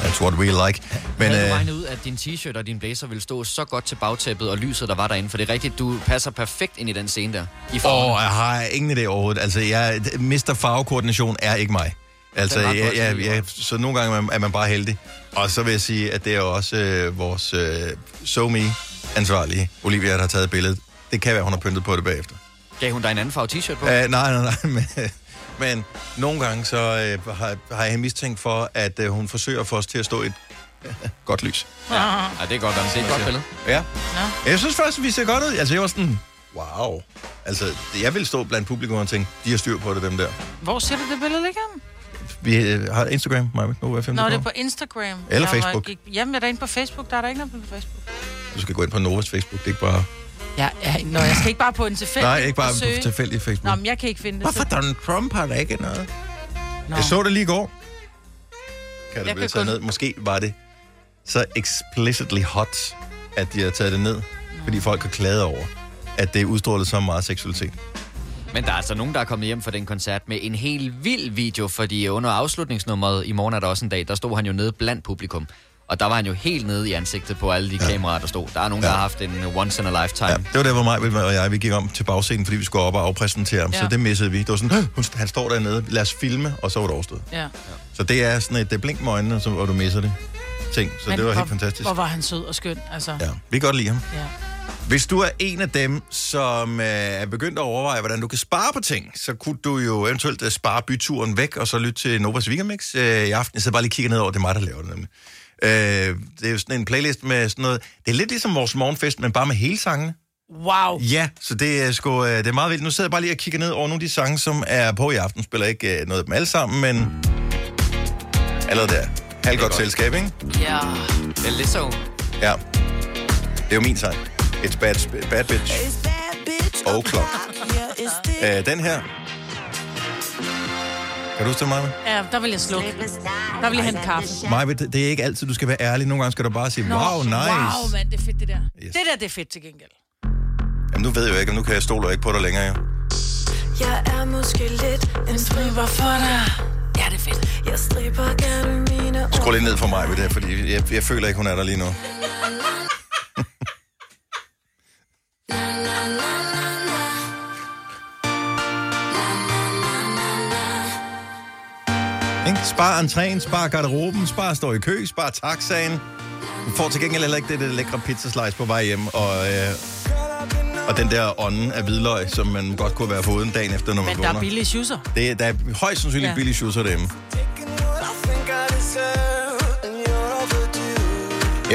That's what we like. Men Havde du øh, regnet ud, at din t-shirt og din blazer ville stå så godt til bagtæppet og lyset, der var derinde? For det er rigtigt, du passer perfekt ind i den scene der. Åh, jeg har ingen idé overhovedet. Altså, jeg, Mr. Farvekoordination er ikke mig. Altså, jeg, Silje. jeg, så nogle gange er man, er man bare heldig. Og så vil jeg sige, at det er også øh, vores øh, SoMe-ansvarlige, Olivia, der har taget billedet. Det kan være, hun har pyntet på det bagefter. Gav hun dig en anden farve t-shirt på? Uh, nej, nej, nej. (laughs) Men, men nogle gange så uh, har, har jeg mistænkt for, at uh, hun forsøger at få os til at stå i et (laughs) godt lys. Ja. ja, det er godt, det er et godt billede. Ja. Jeg synes faktisk, vi ser godt ud. Altså, jeg var sådan, wow. Altså, jeg vil stå blandt publikum og tænke, de har styr på det, dem der. Hvor ser du det billede ligge hen? Vi øh, har Instagram, Maja, Nova 5. Nå, det er på Instagram. Eller Jeg var- Facebook. gik- Jamen, jeg er derinde på Facebook. Der er der ikke noget på Facebook. Du skal gå ind på Novas Facebook, det er ikke bare... Ja, ja, nå, jeg skal ikke bare på en (laughs) tilfældig Nej, ikke bare og søge. på tilfældig Facebook. Nå, men jeg kan ikke finde det. Hvorfor Donald Trump har der ikke noget? Nå. Jeg så det lige i går. Kan Jeg det blive kan taget kun- ned? Måske var det så explicitly hot, at de har taget det ned, fordi folk har klaget over, at det udstrålede så meget seksualitet. Men der er altså nogen, der er kommet hjem fra den koncert med en helt vild video, fordi under afslutningsnummeret i morgen er der også en dag, der stod han jo nede blandt publikum. Og der var han jo helt nede i ansigtet på alle de ja. kameraer, der stod. Der er nogen, ja. der har haft en once in a lifetime. Ja. Det var der, hvor mig og jeg vi gik om til bagscenen, fordi vi skulle op og afpræsentere ham. Ja. Så det missede vi. Det var sådan, "Åh, han står dernede, lad os filme, og så var det overstået. Ja. Så det er sådan et det er blink med øjnene, hvor du misser det. Ting. Så Men det var hvor, helt fantastisk. Hvor var han sød og skøn, altså. Ja, vi kan godt lide ham. Ja. Hvis du er en af dem, som øh, er begyndt at overveje, hvordan du kan spare på ting, så kunne du jo eventuelt øh, spare byturen væk, og så lytte til Novas Weekendmix øh, i aften. Jeg sidder bare lige kigger ned over, det er mig, der laver det nemlig. Øh, det er jo sådan en playlist med sådan noget... Det er lidt ligesom vores morgenfest, men bare med hele sangene. Wow. Ja, så det er, sgu, øh, det er meget vildt. Nu sidder jeg bare lige og kigger ned over nogle af de sange, som er på i aften. Spiller ikke øh, noget af dem alle sammen, men... Allerede der. Halv godt selskab, ikke? Ja. Det er lidt så. Ja. Det er jo min sang. It's bad, bad bitch. O'clock. Uh, den her. Kan du huske det, Maja? Ja, der vil jeg slukke. Der vil jeg hente kaffe. Maja, det det er ikke altid, du skal være ærlig. Nogle gange skal du bare sige, wow, nice. Wow, mand, det er fedt, det der. Yes. Det der, det er fedt til gengæld. Jamen, nu ved jeg jo ikke, og nu kan jeg stole ikke på dig længere, jo. Jeg er måske lidt en striber for dig. Ja, det er fedt. Jeg striber gerne mine Skru lidt ned for mig ved det, fordi jeg, jeg føler ikke, hun er der lige nu. (laughs) Spar entréen, spar garderoben, spar stå i kø, spar taxaen. Du får til gengæld heller ikke det, det lækre pizzaslice på vej hjem, og, øh, og den der ånden af hvidløg, som man godt kunne være foruden dagen efter, når man Men der er vågner. billige schusser. Det, der er højst sandsynligt ja. billige schusser derhjemme.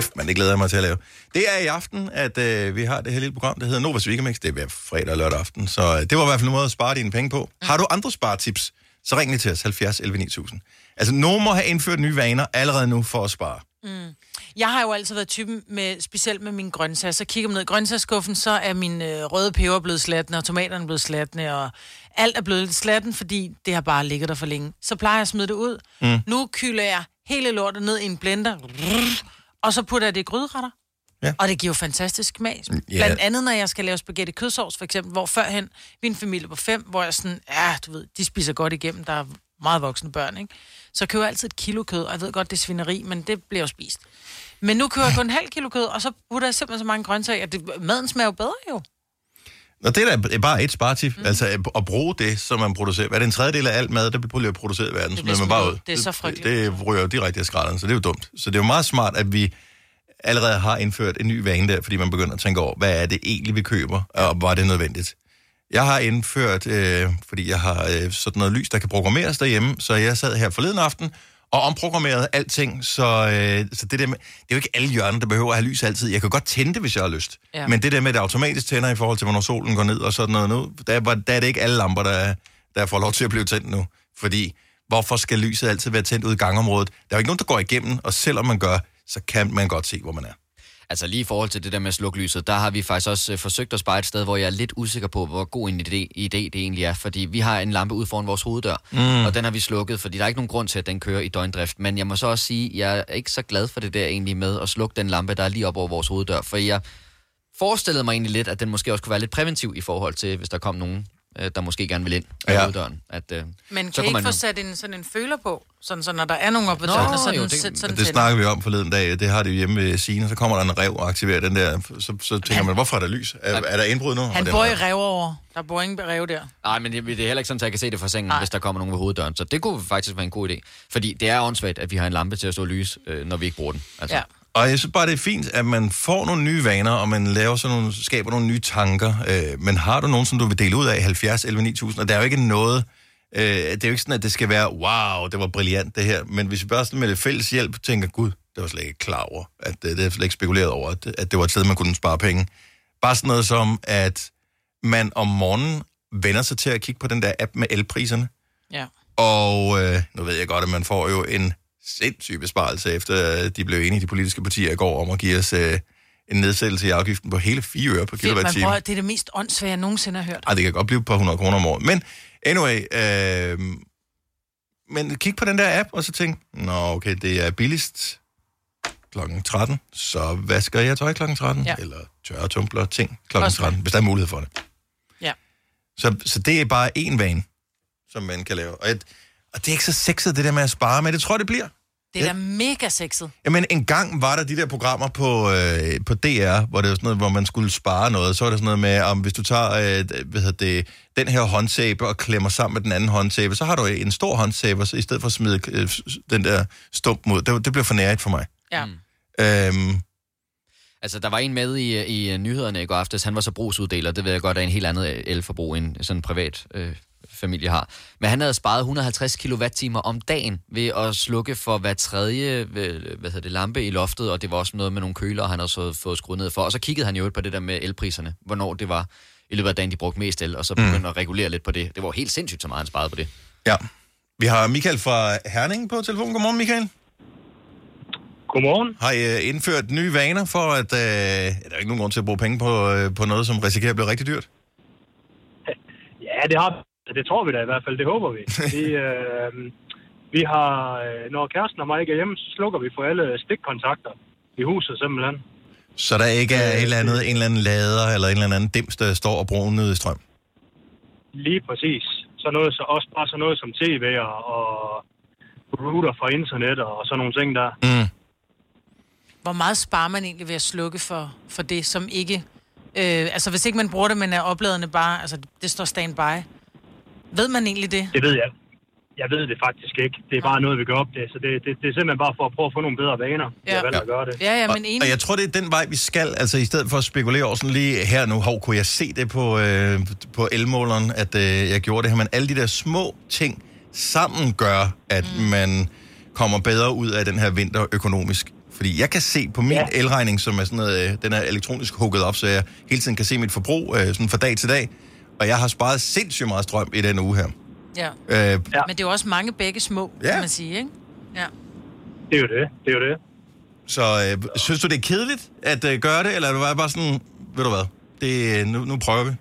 F, men det glæder jeg mig til at lave. Det er i aften, at øh, vi har det her lille program, der hedder Novas Weekendmix. Det er hver fredag og lørdag aften, så øh, det var i hvert fald en måde at spare dine penge på. Har du andre sparetips, så ring lige til os, 70 11 9000. Altså, nogen må have indført nye vaner allerede nu for at spare. Mm. Jeg har jo altid været typen, med, specielt med mine grøntsager. Så kigger man ned i grøntsagsskuffen, så er min øh, røde peber blevet slatne, og tomaterne blevet slatne, og alt er blevet lidt slatten, fordi det har bare ligget der for længe. Så plejer jeg at smide det ud. Mm. Nu kylder jeg hele lortet ned i en blender, og så putter jeg det i gryderetter. Ja. Og det giver jo fantastisk smag. Ja. Blandt andet, når jeg skal lave spaghetti kødsovs, for eksempel, hvor førhen, vi en familie på fem, hvor jeg sådan, ja, du ved, de spiser godt igennem, der er meget voksne børn, ikke? Så køber jeg altid et kilo kød, og jeg ved godt, det er svineri, men det bliver jo spist. Men nu køber jeg kun en halv kilo kød, og så putter jeg simpelthen så mange grøntsager, at det, maden smager jo bedre jo. Og det er da bare et sparetip, mm. altså at- bruge det, som man producerer. Hvad er det en tredjedel af alt mad, der bliver produceret i verden, Det bliver man bare ud. ud. Det er så frygteligt. Det, det ryger jo direkte af skralderen, så det er jo dumt. Så det er jo meget smart, at vi allerede har indført en ny vane der, fordi man begynder at tænke over, hvad er det egentlig, vi køber, og var det nødvendigt. Jeg har indført, øh, fordi jeg har øh, sådan noget lys, der kan programmeres derhjemme, så jeg sad her forleden aften og omprogrammerede alting, så, øh, så det der med, det er jo ikke alle hjørner, der behøver at have lys altid. Jeg kan godt tænde det, hvis jeg har lyst. Ja. Men det der med, at det automatisk tænder i forhold til, hvornår solen går ned og sådan noget nu, der, er der er det ikke alle lamper, der, der får lov til at blive tændt nu. Fordi, hvorfor skal lyset altid være tændt ud i gangområdet? Der er jo ikke nogen, der går igennem, og selvom man gør, så kan man godt se, hvor man er. Altså lige i forhold til det der med at slukke lyset, der har vi faktisk også øh, forsøgt at spare et sted, hvor jeg er lidt usikker på, hvor god en idé, idé det egentlig er. Fordi vi har en lampe ud foran vores hoveddør, Mm. og den har vi slukket, fordi der er ikke nogen grund til, at den kører i døgndrift. Men jeg må så også sige, jeg er ikke så glad for det der egentlig med at slukke den lampe, der er lige op over vores hoveddør. For jeg forestillede mig egentlig lidt, at den måske også kunne være lidt præventiv i forhold til, hvis der kom nogen, øh, der måske gerne vil ind ad Ja. hoveddøren. At, øh, Men så kan I ikke man få sat en, sådan en føler på, sådan, så når der er nogen oppe ved Nå, døren, så jo, den, det- det, sådan Det snakker vi om forleden dag. Det har det jo hjemme ved Signe. Så kommer der en rev og aktiverer den der. Så, så tænker man, hvorfor er der lys? Er, er der indbrud nu? Han bor i rev. over. Der bor ingen rev der. Nej, men det, det er heller ikke sådan, at jeg kan se det fra sengen, hvis der kommer nogen ved hoveddøren. Så det kunne faktisk være en god idé. Fordi det er åndssvagt, at vi har en lampe til at stå lys, øh, når vi ikke bruger den. Altså. Ja. Og jeg synes bare, det er fint, at man får nogle nye vaner, og man laver sådan nogle, skaber nogle nye tanker. Øh, men har du nogen, som du vil dele ud af 70 11 9000? Og der er jo ikke noget... Øh, det er jo ikke sådan, at det skal være, wow, det var brilliant det her. Men hvis vi bare sådan med lidt fælles hjælp tænker, gud, det var slet ikke klar over, at øh, det er slet ikke spekuleret over, at, at det var et sted, man kunne spare penge. Bare sådan noget som, at man om morgenen vender sig til at kigge på den der app med elpriserne. Ja. Og øh, nu ved jeg godt, at man får jo en sindssyg besparelse, efter øh, de blev enige, de politiske partier i går, om at give os øh, en nedsættelse i afgiften på hele 4 øre man kilowatt-time. prøver, det er det mest åndssvage, jeg nogensinde har hørt. Ej, det kan godt blive et par hundrede kroner om året. Men anyway, øh, men kig på den der app, og så tænk, nå okay, det er billigst klokken 13, så vasker jeg tøj klokken 13, Ja. eller tørre tumbler ting klokken Også 13, hvis der er mulighed for det. Ja. Så, så det er bare én vane, som man kan lave. Og, et, og det er ikke så sexet, det der med at spare, men det tror jeg, det bliver. Det er da mega sexet. Jamen, en gang var der de der programmer på, øh, på DR, hvor det var sådan noget, hvor man skulle spare noget. Så var det sådan noget med, om hvis du tager øh, hvad hedder det, den her håndsæbe og klemmer sammen med den anden håndsæbe, så har du en stor håndsæbe, så i stedet for at smide øh, den der stump mod. Det, det bliver for nærigt for mig. Ja. Øhm, Altså, der var en med i, i nyhederne i går aftes. Han var så brugsuddeler. Det ved jeg godt er en helt andet elforbrug, end sådan en privat øh, familie har. Men han havde sparet 150 kWh om dagen ved at slukke for hver tredje hvad, hvad hedder det, lampe i loftet, og det var også noget med nogle køler, han havde så fået skruet ned for. Og så kiggede han jo på det der med elpriserne, hvornår det var i løbet af dagen, de brugte mest el, og så begyndte mm. at regulere lidt på det. Det var helt sindssygt, så meget han sparede på det. ja. Vi har Michael fra Herning på telefonen. Godmorgen, Michael. Godmorgen. Har I øh, indført nye vaner for, at øh, der er ikke nogen grund til at bruge penge på, øh, på noget, som risikerer at blive rigtig dyrt? Ja, det har det tror vi da i hvert fald. Det håber vi. (laughs) vi, øh, vi har, øh, når kæresten og mig ikke er hjemme, så slukker vi for alle stikkontakter i huset simpelthen. Så der ikke er et eller andet, en eller anden lader eller en eller anden dims, der står og bruger ned i strøm? Lige præcis. Så noget, så også bare sådan noget som tv og, og router fra internet og sådan nogle ting der. Mm. Hvor meget sparer man egentlig ved at slukke for, for det, som ikke... Øh, altså, hvis ikke man bruger det, men er opladende bare... Altså, det står standby. Ved man egentlig det? Det ved jeg. Jeg ved det faktisk ikke. Det er bare noget, vi gør op det. Så det, det, det er simpelthen bare for at prøve at få nogle bedre vaner. Ja. Jeg valgt at gøre det. Ja, ja, men og, enig. og jeg tror, det er den vej, vi skal. Altså, i stedet for at spekulere over sådan lige her nu, hov, kunne jeg se det på, øh, på elmåleren, at øh, jeg gjorde det her. Men alle de der små ting sammen gør, at mm. man kommer bedre ud af den her vinter økonomisk. Fordi jeg kan se på min ja. elregning, som er sådan noget, øh, den er elektronisk hugget op, så jeg hele tiden kan se mit forbrug øh, sådan fra dag til dag. Og jeg har sparet sindssygt meget strøm i den uge her. Ja. Øh, ja. Men det er jo også mange begge små, ja. kan man sige, ikke? Ja. Det er jo det. Det er jo det. Så øh, synes du, det er kedeligt at øh, gøre det, eller er du bare sådan, ved du hvad, det, nu, nu prøver vi?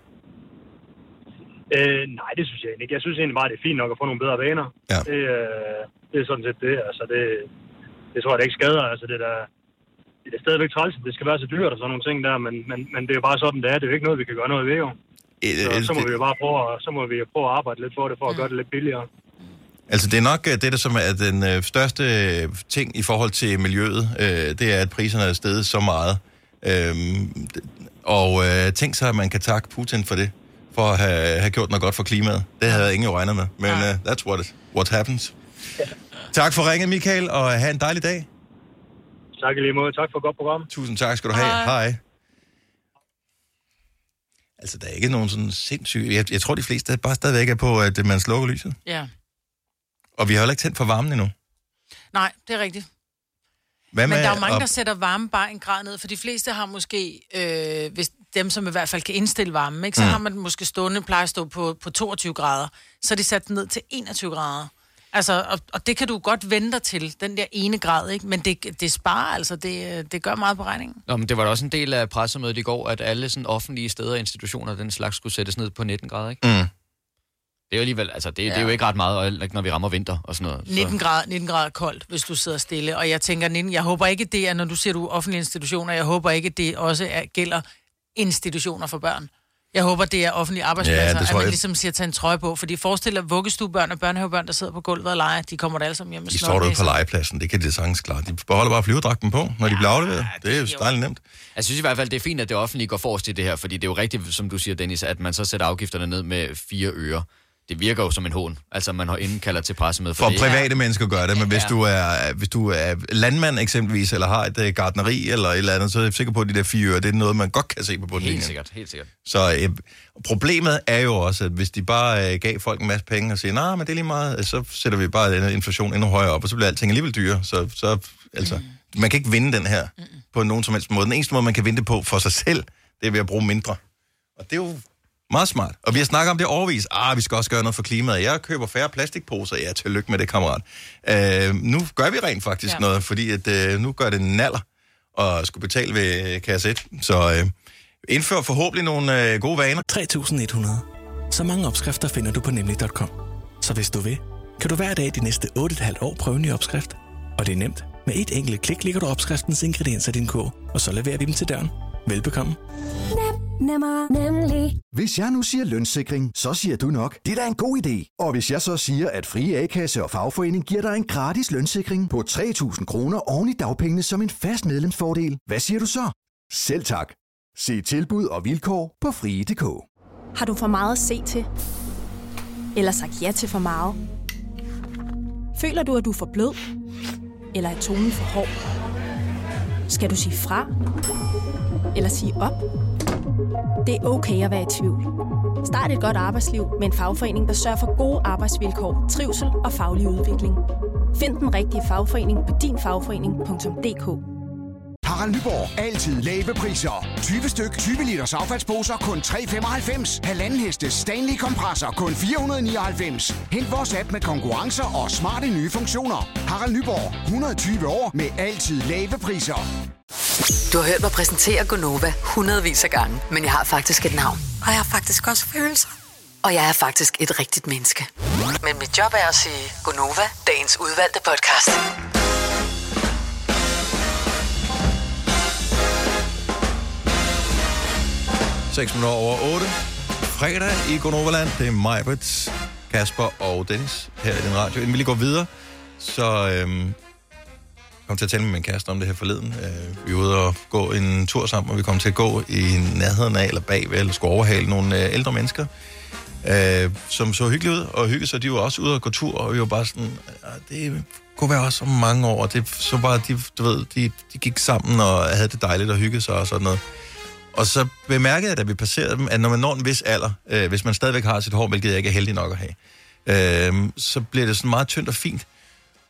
Øh, nej, det synes jeg ikke. Jeg synes egentlig bare, det er fint nok at få nogle bedre vaner. Ja. Det, øh, det er sådan set det. Altså, det, det tror jeg, det ikke skader. Altså, det er da, det er stadigvæk træls, det skal være så dyrt og sådan nogle ting der, men, men, men det er jo bare sådan, det er. Det er jo ikke noget, vi kan gøre noget ved, jo. Så, så må vi jo bare prøve, at- så må vi jo prøve at arbejde lidt for det, for at gøre det lidt billigere. Altså, det er nok øh, det, der som er den øh, største øh, ting i forhold til miljøet, øh, det er, at priserne er steget så meget. Øhm, og øh, tænk sig, at man kan takke Putin for det, for at have, have gjort noget godt for klimaet. Det havde jeg ingen regnet med, men uh, that's what, it, what happens. Tak for ringet, Michael, og have en dejlig dag. Tak i lige måde. Tak for et godt program. Tusind tak skal du have. Hej. Altså, der er ikke nogen sådan sindssyge... Jeg, jeg tror, de fleste bare stadigvæk er på, at man slukker lyset. Ja. Og vi har heller ikke tændt for varmen endnu. Nej, det er rigtigt. Hvad Men med der er jo mange, at- der sætter varme bare en grad ned, for de fleste har måske, øh, hvis dem, som i hvert fald kan indstille varmen, ikke, så Mm. har man måske stående, plejer at stå på, på 22 grader, så er de sat den ned til 21 grader. Altså, og, og det kan du godt vente dig til, den der ene grad, ikke? Men det, det sparer, altså, det, det gør meget på regningen. Nå, men det var da også en del af pressemødet i går, at alle sådan offentlige steder og institutioner, den slags, skulle sættes ned på 19 grader, ikke? Mm. Det er jo alligevel, altså, det, ja. det er jo ikke ret meget, når vi rammer vinter og sådan noget. 19 grader, 19 grader koldt, hvis du sidder stille. Og jeg tænker, 19, jeg håber ikke, det er, når du siger, du er offentlige institutioner, jeg håber ikke, det også er, gælder institutioner for børn. Jeg håber, det er offentlige arbejdspladser, Ja, ja, det at man jeg. ligesom siger, tage en trøje på. Fordi forestil dig vuggestuebørn og børnehavebørn, der sidder på gulvet og leger, de kommer da alle sammen hjem med De står derude på legepladsen, det kan de sagtens klare. De beholder bare flyverdragten på, når de bliver afleveret. Det er jo dejligt nemt. Jeg synes i hvert fald, det er fint, at det offentlige går forrest i det her, fordi det er jo rigtigt, som du siger, Dennis, at man så sætter afgifterne ned med fire øre. Det virker jo som en hån. Altså, man har indkalder til pressemøde for, For det. private mennesker gør det, men hvis Ja. du er, hvis du er landmand eksempelvis, eller har et uh, gardneri eller et eller andet, så er jeg sikker på, at de der fire øre, det er noget, man godt kan se på bundlinjen. Helt sikkert, helt sikkert. Så øh, problemet er jo også, at hvis de bare øh, gav folk en masse penge og siger, nej, men det er lige meget, øh, så sætter vi bare den inflation endnu højere op, og så bliver alting alligevel dyrere. Så, så altså, mm. man kan ikke vinde den her mm. på nogen som helst måde. Den eneste måde, man kan vinde det på for sig selv, det er ved at bruge mindre. Og det er jo meget smart. Og vi har snakket om det overvis. Ah, vi skal også gøre noget for klimaet. Jeg køber færre plastikposer. Ja, tillykke med det, kammerat. Øh, nu gør vi rent faktisk ja. noget, fordi at, øh, nu gør det naller og skulle betale ved kasse 1. Så øh, indfør forhåbentlig nogle øh, gode vaner. 3100. Så mange opskrifter finder du på nemlig.com. Så hvis du vil, kan du hver dag de næste 8,5 år prøve en ny opskrift. Og det er nemt. Med et enkelt klik ligger du opskriftens ingredienser i din kog, og så leverer vi dem til døren. Velbekomme. Nem. Nemmer, nemlig. Hvis jeg nu siger lønssikring, så siger du nok, det er da en god idé. Og hvis jeg så siger, at Frie A-kasse og fagforening giver dig en gratis lønssikring på 3.000 kroner oven i dagpengene som en fast medlemsfordel, hvad siger du så? Selv tak. Se tilbud og vilkår på frie.dk. Har du for meget at se til? Eller sagt ja til for meget? Føler du, at du er for blød? Eller er tonen for hård? Skal du sige fra? Eller sige op? Det er okay at være i tvivl. Start et godt arbejdsliv med en fagforening, der sørger for gode arbejdsvilkår, trivsel og faglig udvikling. Find den rigtige fagforening på dinfagforening.dk Harald Nyborg. Altid lave priser. 20 styk, 20 liters affaldsposer kun 3,95. Halvanden heste Stanley kompresser kun 499. Hent vores app med konkurrencer og smarte nye funktioner. Harald Nyborg. 120 år med altid lave priser. Du har hørt mig præsentere Gonova hundredvis af gange, men jeg har faktisk et navn. Og jeg har faktisk også følelser. Og jeg er faktisk et rigtigt menneske. Men mit job er at sige Gonova, dagens udvalgte podcast. 6 minutter over 8. Fredag i Gonoverland. Det er Majbert, Kasper og Dennis her i den radio. Inden vi lige går videre, så øhm, kom til at tale med min kæreste om det her forleden. Øh, vi var ude og gå en tur sammen, og vi kom til at gå i nærheden af, eller bagved, eller skulle overhale nogle øh, ældre mennesker, øh, som så hyggeligt ud, og hyggede sig. De var også ude og gå tur, og vi var bare sådan, ah, det kunne være også om mange år. og Det så bare, de, du ved, de, de gik sammen og havde det dejligt og hyggede sig og sådan noget. Og så bemærkede jeg, da vi passerede dem, at når man når en vis alder, øh, hvis man stadigvæk har sit hår, hvilket jeg ikke er heldig nok at have, øh, så bliver det sådan meget tyndt og fint.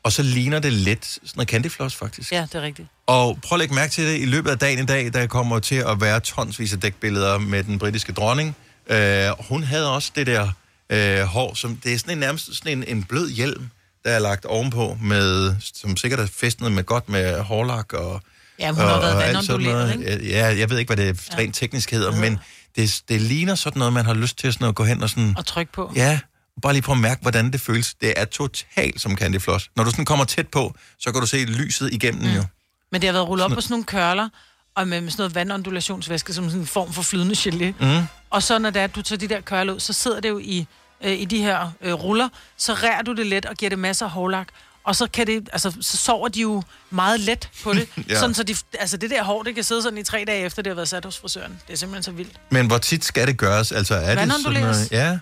Og så ligner det lidt sådan noget candyfloss, faktisk. Ja, det er rigtigt. Og prøv at lægge mærke til det i løbet af dagen i dag, der kommer til at være tonsvis af dækbilleder med den britiske dronning. Øh, hun havde også det der øh, hår, som det er sådan en, nærmest sådan en, en blød hjelm, der er lagt ovenpå, med, som sikkert er festnet med godt med hårlak og Ja, hun har og- været alt sådan vandonduleret, noget. Ja, jeg ved ikke, hvad det rent teknisk hedder, men det, det ligner sådan noget, man har lyst til sådan at gå hen og sådan... Og tryk på. Ja, bare lige prøve at mærke, hvordan det føles. Det er totalt som Candy Floss. Når du sådan kommer tæt på, så kan du se lyset igennem mm. jo. Men det har været rullet op på sådan nogle kørler, og med, med sådan noget vandondulationsvæske, som sådan en form for flydende gelé. Mm. Og så når det er, at du tager de der kørler ud, så sidder det jo i, øh, i de her øh, ruller, så rærer du det let og giver det masser af hårlak. Og så, kan det, altså, så sover de jo meget let på det. (laughs) Ja. Sådan, så de, altså, det der hår, det kan sidde sådan i tre dage efter, det har været sat hos frisøren. Det er simpelthen så vildt. Men hvor tit skal det gøres? Altså, er det sådan noget... Ja.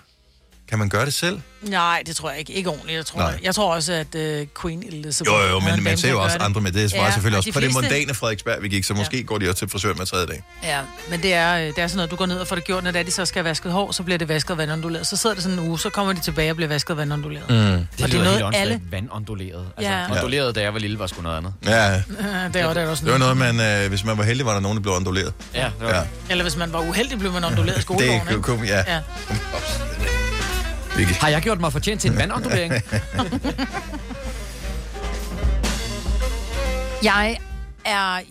Kan man gøre det selv? Nej, det tror jeg ikke. Ikke ordentligt. Jeg tror, Nej. jeg tror også, at uh, Queen Elizabeth... Jo, jo, men en man ser jo også gøre andre med. Det svarer Ja, selvfølgelig og også de på det fleste- mondane Frederiksberg, vi gik, så måske går de også til frisør med tredje dag. Ja, men det er, det er sådan noget, du går ned og får det gjort, når det de så skal have vasket hår, så bliver det vasket vandonduleret. Så sidder det sådan en uge, så kommer de tilbage og bliver vasket vandonduleret. Mm. Det, og det det er noget, alle... alle... Vandonduleret. Altså, Ja. ja. onduleret, da jeg var lille, var sgu noget andet. Ja, (laughs) Ja, det er, det også det var noget, man, øh, hvis man var heldig, var der nogen, der blev onduleret. Ja, det var ja. Eller hvis man var uheldig, blev man onduleret i (laughs) Det skolegården, ikke? kunne, ja. Ja. Vicky. Har jeg gjort mig fortjent til en vandondulering? Jeg er...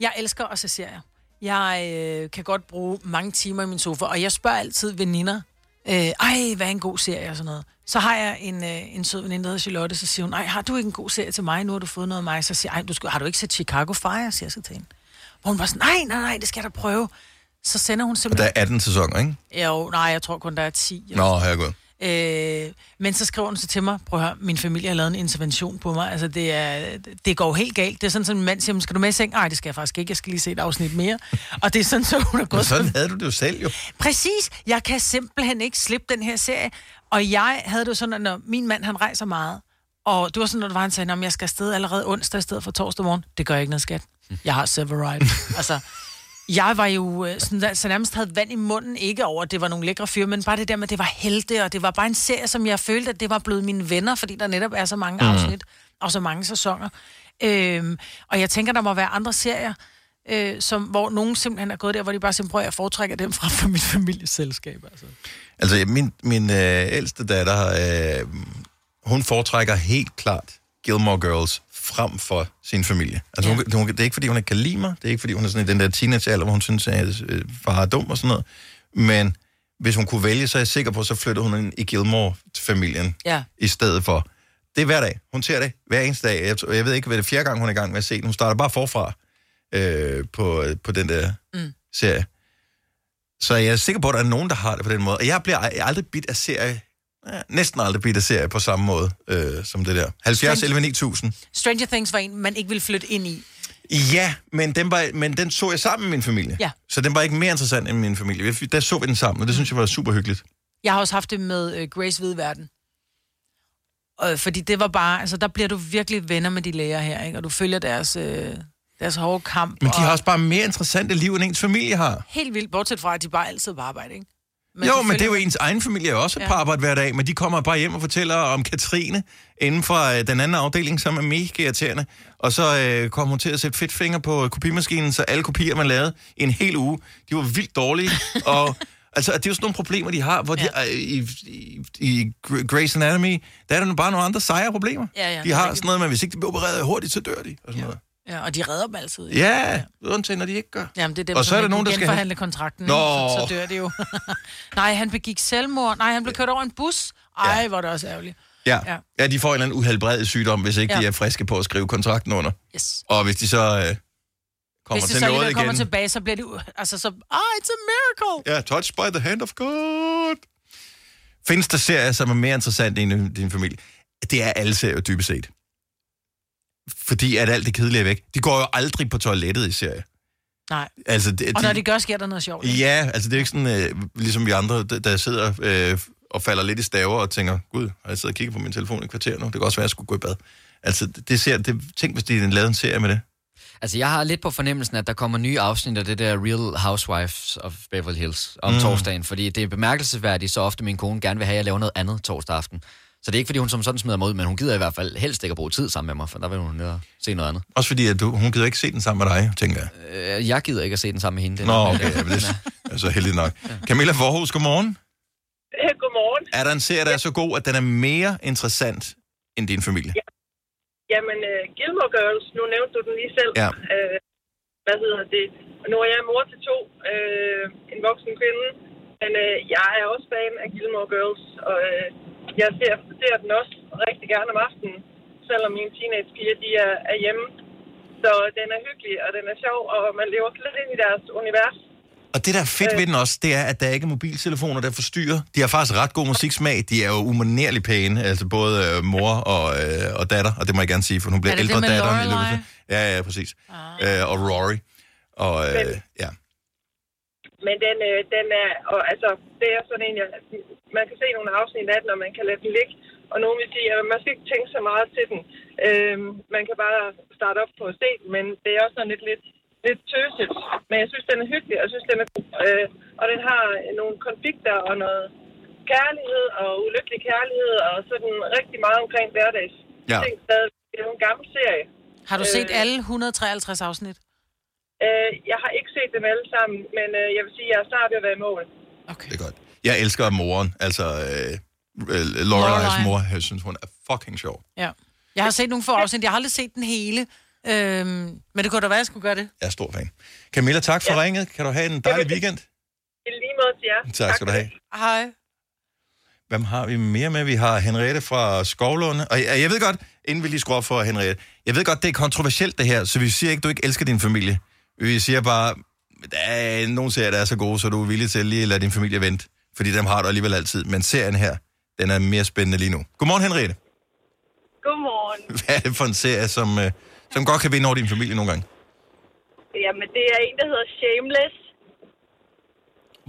Jeg elsker at se serier. Jeg øh, kan godt bruge mange timer i min sofa, og jeg spørger altid veninder, øh, ej, hvad er en god serie og sådan noget. Så har jeg en, øh, en sød veninde, der hedder Charlotte, så siger hun, ej, har du ikke en god serie til mig? Nu har du fået noget af mig. Så siger jeg, ej, du skal, har du ikke set Chicago Fire? siger jeg så til hende. Hvor hun var sådan, nej, nej, nej, det skal jeg da prøve. Så sender hun Og der simpelthen... er 18 sæsoner, ikke? Jo, nej, jeg tror kun, der er 10. Nå, herregud. Øh, men så skriver hun så til mig, prøv at høre, min familie har lavet en intervention på mig. Altså, det, er, det går helt galt. Det er sådan, at min mand siger, skal du med i seng? Nej, det skal jeg faktisk ikke. Jeg skal lige se et afsnit mere. Og det er sådan, så hun er Men gået sådan havde du det jo selv, jo. Præcis. Jeg kan simpelthen ikke slippe den her serie. Og jeg havde det jo sådan, at når min mand, han rejser meget, og det var sådan, når det var, han sagde, at jeg skal afsted allerede onsdag i stedet for torsdag morgen. Det gør ikke noget, skat. Jeg har Severide. altså, jeg var jo øh, sådan, der, så nærmest havde vand i munden, ikke over, at det var nogle lækre fyre, men bare det der med, at det var helte, og det var bare en serie, som jeg følte, at det var blevet mine venner, fordi der netop er så mange Mm. afsnit, og så mange sæsoner. Øhm, og jeg tænker, der må være andre serier, øh, som, hvor nogen simpelthen er gået der, hvor de bare simpelthen prøver, jeg foretrækker dem frem for (laughs) mit familieselskab. Altså. Altså, min, min øh, ældste datter, øh, hun foretrækker helt klart Gilmore Girls frem for sin familie. Altså, ja. hun, hun, det er ikke, fordi hun ikke kan lide mig. Det er ikke, fordi hun er sådan i den der teenagealder, hvor hun synes, at øh, far er dum og sådan noget. Men hvis hun kunne vælge, så er jeg sikker på, så flytter hun ind i Gilmore-familien Ja. i stedet for. Det er hver dag. Hun ser det hver eneste dag. Jeg, jeg ved ikke, hvad det er fjerde gang, hun er i gang med at se. Hun starter bare forfra øh, på, på den der Mm. serie. Så jeg er sikker på, at der er nogen, der har det på den måde. Og jeg bliver aldrig bit af serie, ja, næsten aldrig bit af serie på samme måde øh, som det der. 70 11 9000. Stranger Things var en, man ikke ville flytte ind i. Ja, men den, var, men den så jeg sammen med min familie. Ja. Så den var ikke mere interessant end min familie. Der så vi den sammen, og det synes jeg var super hyggeligt. Jeg har også haft det med øh, Grace Hvide Verden. Og, fordi det var bare, altså der bliver du virkelig venner med de læger her, ikke? Og du følger deres, øh, deres hårde kamp. Men de og har også bare mere interessante liv, end ens familie har. Helt vildt, bortset fra, at de bare altid er på arbejde, ikke? Men jo, men det er jo ens egen familie også Ja. på arbejde hver dag, men de kommer bare hjem og fortæller om Katrine inden for øh, den anden afdeling, som er mega irriterende. Og så øh, kom hun til at sætte fedtfinger på kopimaskinen, så alle kopier, man lavede i en hel uge, de var vildt dårlige. (laughs) og altså, det er jo sådan nogle problemer, de har, hvor de, øh, i, i, i Grey's Anatomy, der er der bare nogle andre sejre problemer. Ja, ja, de har sådan noget, men hvis ikke de bliver opereret hurtigt, så dør de. Og sådan noget. Ja, og de redder dem altid. ikke? Ja, undtagen når de ikke gør. Jamen, det er dem, Og så er der nogen, der skal genforhandle kontrakten. Nå. Så, så dør det jo. (laughs) Nej, han begik selvmord. Nej, han blev kørt over en bus. Ej, ja. hvor er det også ærgerligt. Ja. Ja. ja. de får en eller anden uhelbredet sygdom, hvis ikke ja. de er friske på at skrive kontrakten under. Yes. Og hvis de så øh, kommer Hvis de til så noget alligevel kommer igen... tilbage, så bliver det... Altså, så... Ah, it's a miracle! Ja, touched by the hand of God. Findes der serier, som er mere interessant end din familie? Det er alle serier dybest set. Fordi at alt det kedelige er væk. De går jo aldrig på toilettet i serier. Nej. Altså, det, Og når de gør, sker der noget sjovt. ikke? Ja, altså det er ikke sådan, øh, ligesom vi andre, der, der sidder øh, og falder lidt i staver og tænker, gud, har jeg siddet og kigget på min telefon i kvarter nu? Det kan også være, at jeg skulle gå i bad. Altså, det, ser, det, tænk, hvis de lavede en serie med det. Altså, jeg har lidt på fornemmelsen, at der kommer nye afsnit af det der Real Housewives of Beverly Hills om mm. torsdagen, fordi det er bemærkelsesværdigt, så ofte min kone gerne vil have, at jeg laver noget andet torsdag aften. Så det er ikke, fordi hun som sådan smider mig ud, men hun gider i hvert fald helst ikke at bruge tid sammen med mig, for der vil hun ned og se noget andet. Også fordi, at du, hun gider ikke se den sammen med dig, tænker jeg. Øh, jeg gider ikke at se den sammen med hende. Det er Nå, okay, ja, det er så heldigt nok. Camilla Forhus, godmorgen. Godmorgen. Er der en serie, der er så god, at den er mere interessant end din familie? Jamen, uh, Gilmore Girls, nu nævnte du den lige selv. Ja. Uh, hvad hedder det? Og Nu er jeg mor til to, uh, en voksen kvinde. Men uh, jeg er også fan af Gilmore Girls, og uh, jeg ser, ser den også rigtig gerne om aftenen, selvom mine teenagepiger, de er, er hjemme. Så den er hyggelig, og den er sjov, og man lever slet ind i deres univers. Og det, der er fedt ved den også, det er, at der ikke er mobiltelefoner, der forstyrrer. De har faktisk ret god musiksmag. De er jo umanerligt pæne, altså både øh, mor og, øh, og datter, og det må jeg gerne sige, for hun bliver Er det det ældre med datteren i løbet af- Ja, ja, præcis. Ah. Øh, og Rory. Og øh, ja. Men den, øh, den er, og altså, det er sådan en, jeg, man kan se nogle afsnit af den, og man kan lade den ligge. Og nogen vil sige, at man skal ikke tænke så meget til den. Øh, man kan bare starte op på at se den, men det er også sådan lidt, lidt, lidt tøset. Men jeg synes, den er hyggelig, og jeg synes, den er god. Øh, og den har nogle konflikter og noget kærlighed og ulykkelig kærlighed, og sådan rigtig meget omkring hverdags. Ja. Det er en gammel serie. Har du set Øh, alle 153 afsnit? Øh, jeg har ikke set dem alle sammen, men øh, jeg vil sige, at jeg er snart ved at være i mål. Jeg elsker moren, altså øh, øh, Lorelais Lorelai. mor. Jeg synes, hun er fucking sjov. Ja. Jeg har set nogle få afsnit. Jeg har aldrig set den hele. Øhm, men det kunne da være, at jeg skulle gøre det. Jeg er stor fan. Camilla, tak for ja. ringet. Kan du have en dejlig weekend? I lige måde til jer. Tak skal du have. Hej. Hvem har vi mere med? Vi har Henriette fra Skovlunde. Og jeg, jeg ved godt, inden vi lige skruer op for Henriette, jeg ved godt, det er kontroversielt det her, så vi siger ikke, du ikke elsker din familie. Vi siger bare, der er nogle serier, der er så gode, så du er villig til lige at lade din familie vente. Fordi dem har du alligevel altid. Men serien her, den er mere spændende lige nu. Godmorgen, Henriette. Godmorgen. (laughs) Hvad er det for en serie, som, øh, som godt kan vinde over din familie nogle gange? Jamen, det er en, der hedder Shameless.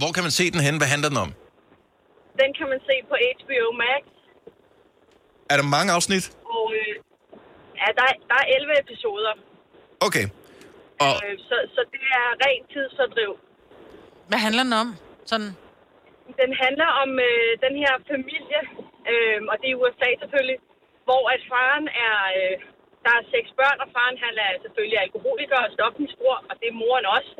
Hvor kan man se den hen? Hvad handler den om? Den kan man se på HBO Max. Er der mange afsnit? Og øh, ja, der, er- der er 11 episoder. Okay. Og Øh, så, så det er ren tidsfordriv. Hvad handler den om? Sådan. Den handler om øh, den her familie, øh, og det er i USA selvfølgelig, hvor at faren er... Øh, der er seks børn, og faren han er selvfølgelig alkoholiker og stofmisbruger, og det er moren også.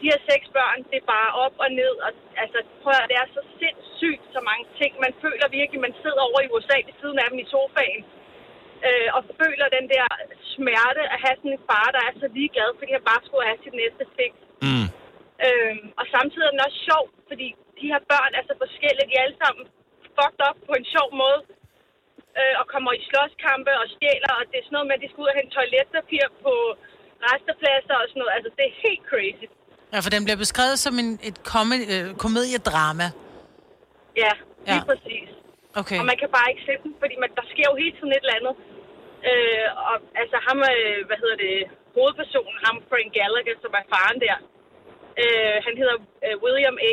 De her seks børn, det er bare op og ned, og altså, prøv at, det er så sindssygt så mange ting. Man føler virkelig, man sidder over i USA ved siden af dem i sofaen, øh, og føler den der smerte at have sådan en far, der er så ligeglad, fordi han bare skulle have sit næste fix. Mm. Øhm, og samtidig er den også sjov, fordi de her børn er så forskellige. De er alle sammen fucked up på en sjov måde. Øh, og kommer i slåskampe og stjæler, og det er sådan noget med, at de skal ud og hente toiletpapir på restepladser og sådan noget. Altså, det er helt crazy. Ja, for den bliver beskrevet som en, et kom- øh, komediedrama. Ja, lige Ja. præcis. Okay. Og man kan bare ikke se den, fordi man, der sker jo hele tiden et eller andet. Øh, og altså ham, øh, hvad hedder det, hovedpersonen, ham Frank Gallagher, som er faren der. Øh, han hedder øh, William H.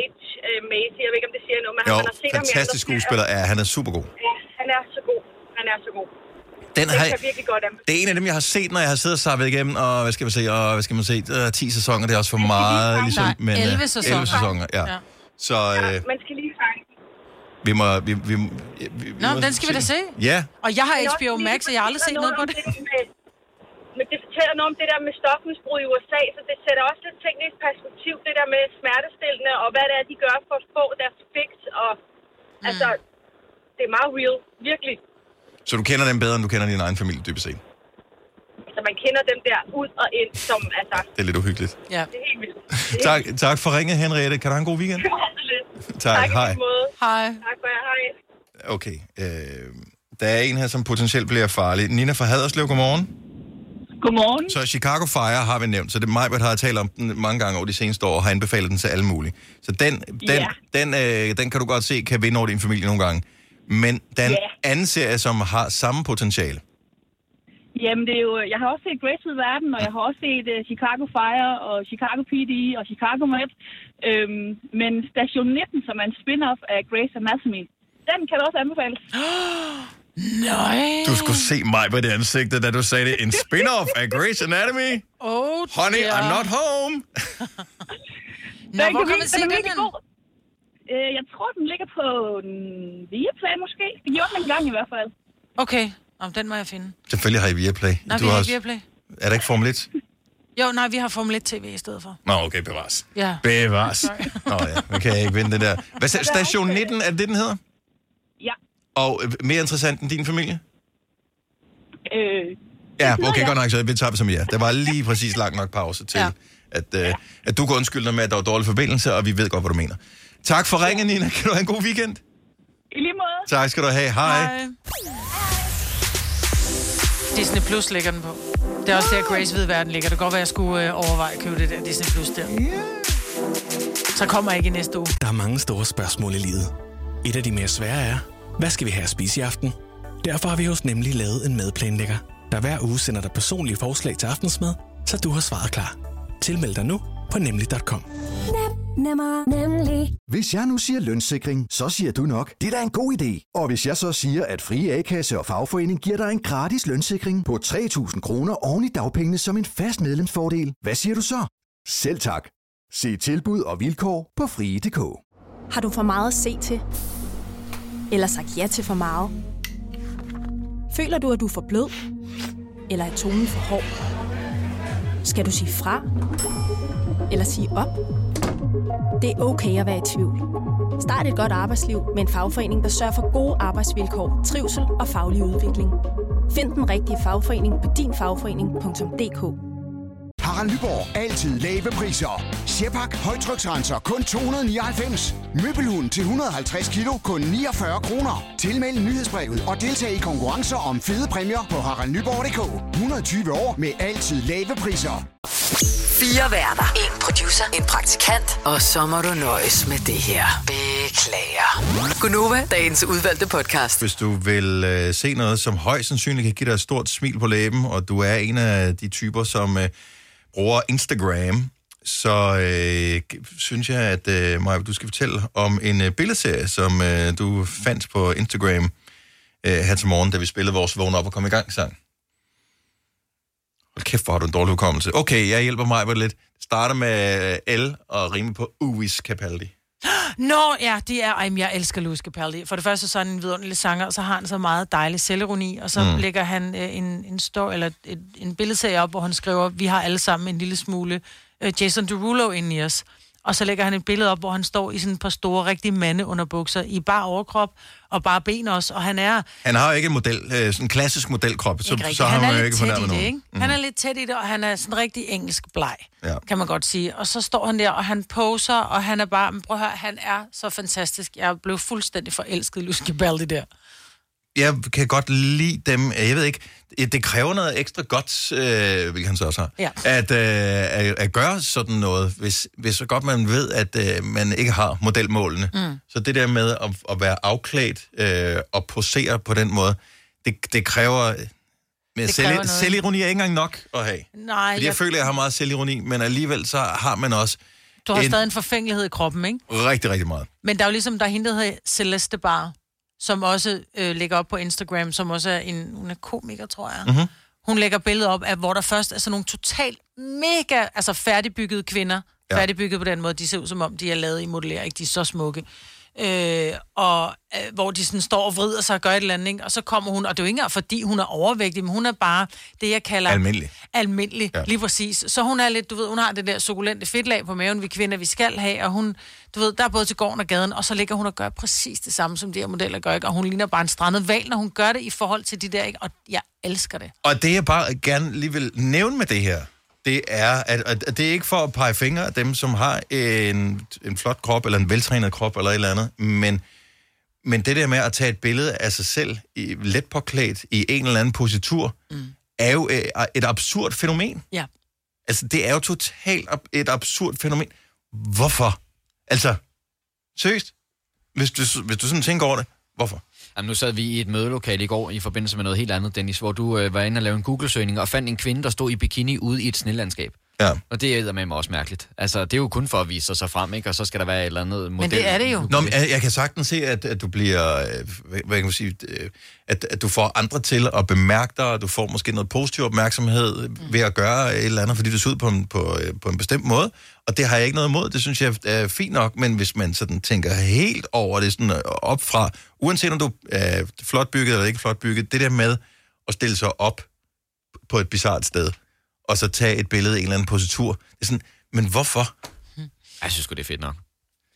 Øh, Macy, jeg ved ikke, om det siger noget, men Jo, han har set ham fantastisk serier. skuespiller. Ja, han er super god. Ja, han er så god. Han er så god. Den det har jeg- virkelig godt af. Det er en af dem, jeg har set, når jeg har siddet og sappet igennem, og hvad skal man se, og hvad skal man se, uh, 10 sæsoner, det er også for meget, ligesom, men, øh, 11 sæsoner. 11 sæsoner, ja. Ja. Så øh, Man skal lige fange. Vi må, vi, vi, vi, vi Nå, må den skal vi da se. Ja, Og jeg har HBO Max, det og jeg har aldrig set noget på det. der Med, men det fortæller noget om det der med stofmisbrug i USA, så det sætter også lidt ting i et perspektiv, det der med smertestillende, og hvad det er, de gør for at få deres fix, og Mm. altså, det er meget real, virkelig. så du kender dem bedre, end du kender din egen familie, dybest set. Altså, man kender dem der ud og ind, som, altså, Det er lidt uhyggeligt. Ja. det er helt vildt. Det er (laughs) Tak, tak for ringet, Henriette. Kan du have en god weekend? (laughs) Tak, tak hej. Hej. Tak for jer, hej. Okay, øh, der er en her, som potentielt bliver farlig. Nina fra Haderslev, godmorgen. Godmorgen. Så Chicago Fire har vi nævnt, så det er mig, der har talt om den mange gange over de seneste år, og har anbefalet den til alle mulige. Så den, den, Ja. den, øh, den kan du godt se, kan vinde over din familie nogle gange. Men der er en Ja. anden serie, som har samme potentiale. Jamen, det er jo, jeg har også set Grace ud verden, og jeg har også set uh, Chicago Fire og Chicago PD og Chicago Med. Øhm, men Station 19, som er en spin-off af Grace Anatomy, den kan du også anbefales. (gasps) Nej. Du skulle se mig på det ansigte, da du sagde det. En spin-off af Grey's Anatomy. (laughs) Oh, Honey, dear. I'm not home. (laughs) Nå, Den hvor kan vi- man se den den? Øh, jeg tror, den ligger på en Viaplay måske. Det gjorde den en gang i hvert fald. Okay, Om den må jeg finde. Selvfølgelig har I Viaplay. Nej, Du vi har ikke Viaplay. Er der ikke Formel 1? Jo, nej, vi har Formel 1 TV i stedet for. Nå, okay, bevares. Ja. Bevares. Nå ja, nu kan jeg ikke vinde det der. Hvad Station 19, er det det, den hedder? Ja. Og øh, mere interessant end din familie? Øh, Ja, okay, godt nok, så vi tager det som ja. Der var lige præcis lang nok pause til, ja. at, øh, at du kan undskylde dig med, at der var dårlig forbindelse, og vi ved godt, hvad du mener. Tak for ringen, Nina. Kan du have en god weekend? I lige måde. Tak skal du have. Hej. Disney Plus ligger den på. Det er også der, Grace ved verden ligger. Det kan godt være, jeg skulle øh, overveje at købe det der Disney Plus der. Så kommer jeg ikke i næste uge. Der er mange store spørgsmål i livet. Et af de mere svære er, hvad skal vi have at spise i aften? Derfor har vi hos Nemlig lavet en madplanlægger, der hver uge sender dig personlige forslag til aftensmad, så du har svaret klar. Tilmeld dig nu på nemlig.com. Nemmer, nemlig. Hvis jeg nu siger lønssikring, så siger du nok, det er da en god idé. Og hvis jeg så siger, at Frie A-kasse og fagforening giver dig en gratis lønssikring på 3.000 kroner oven i dagpengene som en fast medlemsfordel, hvad siger du så? Selv tak. Se tilbud og vilkår på frie.dk. Har du for meget at se til? Eller sagt ja til for meget? Føler du, at du er for blød? Eller er tonen for hård? Skal du sige fra? Eller sige op? Det er okay at være i tvivl. Start et godt arbejdsliv med en fagforening, der sørger for gode arbejdsvilkår, trivsel og faglig udvikling. Find den rigtige fagforening på dinfagforening.dk. Harald Nyborg. Altid lave priser. Sjehpak. Højtryksrenser. Kun 299. Møbelhund til 150 kilo. Kun 49 kroner. Tilmeld nyhedsbrevet og deltag i konkurrencer om fede præmier på haraldnyborg.dk. 120 år med altid lave priser. Fire værter. En producer. En praktikant. Og så må du nøjes med det her. Beklager. Gunova, dagens udvalgte podcast. Hvis du vil øh, se noget, som højst sandsynligt kan give dig et stort smil på læben, og du er en af de typer, som øh, bruger Instagram, så øh, synes jeg, at øh, Maja, du skal fortælle om en øh, billedserie, som øh, du fandt på Instagram øh, her til morgen, da vi spillede vores Vågn op og kom i gang sang. Hold kæft, hvor har du en dårlig hukommelse. Okay, jeg hjælper mig på det lidt. Starter med L og rimer på Uwis Capaldi. Nå, ja, det er... Ej, jeg elsker Louis Capaldi. For det første så er han en vidunderlig sanger, og så har han så meget dejlig selvironi, og så Mm. lægger han øh, en, en, story, eller et, en billedserie op, hvor han skriver, vi har alle sammen en lille smule øh, Jason Derulo inde i os. Og så lægger han et billede op, hvor han står i sådan et par store, rigtige mande underbukser, i bare overkrop, og bare ben også, og han er... Han har jo ikke en model, øh, sådan en klassisk modelkrop, så, så har han er jo ikke fornærmet nogen. ikke? Mm. Han er lidt tæt i det, og han er sådan rigtig engelsk bleg, Ja. kan man godt sige. Og så står han der, og han poser, og han er bare... Men prøv at høre, han er så fantastisk. Jeg blev fuldstændig forelsket i Lucy Capaldi der. Jeg kan godt lide dem. Jeg ved ikke, det kræver noget ekstra godt, øh, hvilket han så også har, Ja. at, øh, at, at gøre sådan noget, hvis, hvis så godt man ved, at øh, man ikke har modelmålene. Mm. Så det der med at, at være afklædt øh, og posere på den måde, det, det kræver... Men Det selv, noget. selvironi er ikke engang nok at have. Nej, Fordi jeg jeg, føler, at jeg har meget selvironi, men alligevel så har man også du har en, stadig en forfængelighed i kroppen, ikke? rigtig, rigtig meget. Men der er jo ligesom, der er hende, der hedder Celeste Bar, som også øh, lægger op på Instagram, som også er en, hun er komiker, tror jeg. Mm-hmm. Hun lægger billeder op af, hvor der først er sådan nogle totalt mega, altså færdigbyggede kvinder. Ja. Færdigbygget på den måde, de ser ud som om, de er lavet i modellering, de er så smukke. Øh, og øh, hvor de sådan står og vrider sig og gør et eller andet, ikke? og så kommer hun, og det er jo ikke engang fordi hun er overvægtig, men hun er bare det, jeg kalder... Almindelig. Almindelig, Ja. lige præcis. Så hun er lidt, du ved, hun har det der sukulente fedtlag på maven, vi kvinder, vi skal have, og hun, du ved, der er både til gården og gaden, og så ligger hun og gør præcis det samme, som de her modeller gør, ikke? og hun ligner bare en strandet val, når hun gør det i forhold til de der, ikke? og jeg elsker det. Og det jeg bare gerne lige vil nævne med det her, det er, at, at det er ikke for at pege fingre af dem, som har en, en flot krop, eller en veltrænet krop, eller et eller andet, men, men det der med at tage et billede af sig selv, i, let påklædt, i en eller anden positur, mm. er jo øh, et absurd fænomen. Ja. Altså, det er jo totalt et absurd fænomen. Hvorfor? Altså, seriøst? Hvis du, hvis du sådan tænker over det, hvorfor? Jamen, nu sad vi i et mødelokale i går i forbindelse med noget helt andet, Dennis, hvor du øh, var inde og lave en Google-søgning og fandt en kvinde, der stod i bikini ude i et snelandskab. Ja. Og det er med mig også mærkeligt. Altså, det er jo kun for at vise sig så frem, ikke? Og så skal der være et eller andet model. Nå, men jeg, jeg kan sagtens se, at, at du bliver, øh, hvad, hvad kan man sige, øh, at, at du får andre til at bemærke dig, og du får måske noget positiv opmærksomhed mm. ved at gøre et eller andet, fordi du ser ud på en, på, øh, på en bestemt måde. Og det har jeg ikke noget imod, det synes jeg er fint nok, men hvis man sådan tænker helt over det sådan op fra, uanset om du er flot bygget eller ikke flot bygget, det der med at stille sig op på et bizart sted, og så tage et billede i en eller anden positur, det er sådan, men hvorfor? Jeg synes sgu, det er fedt nok.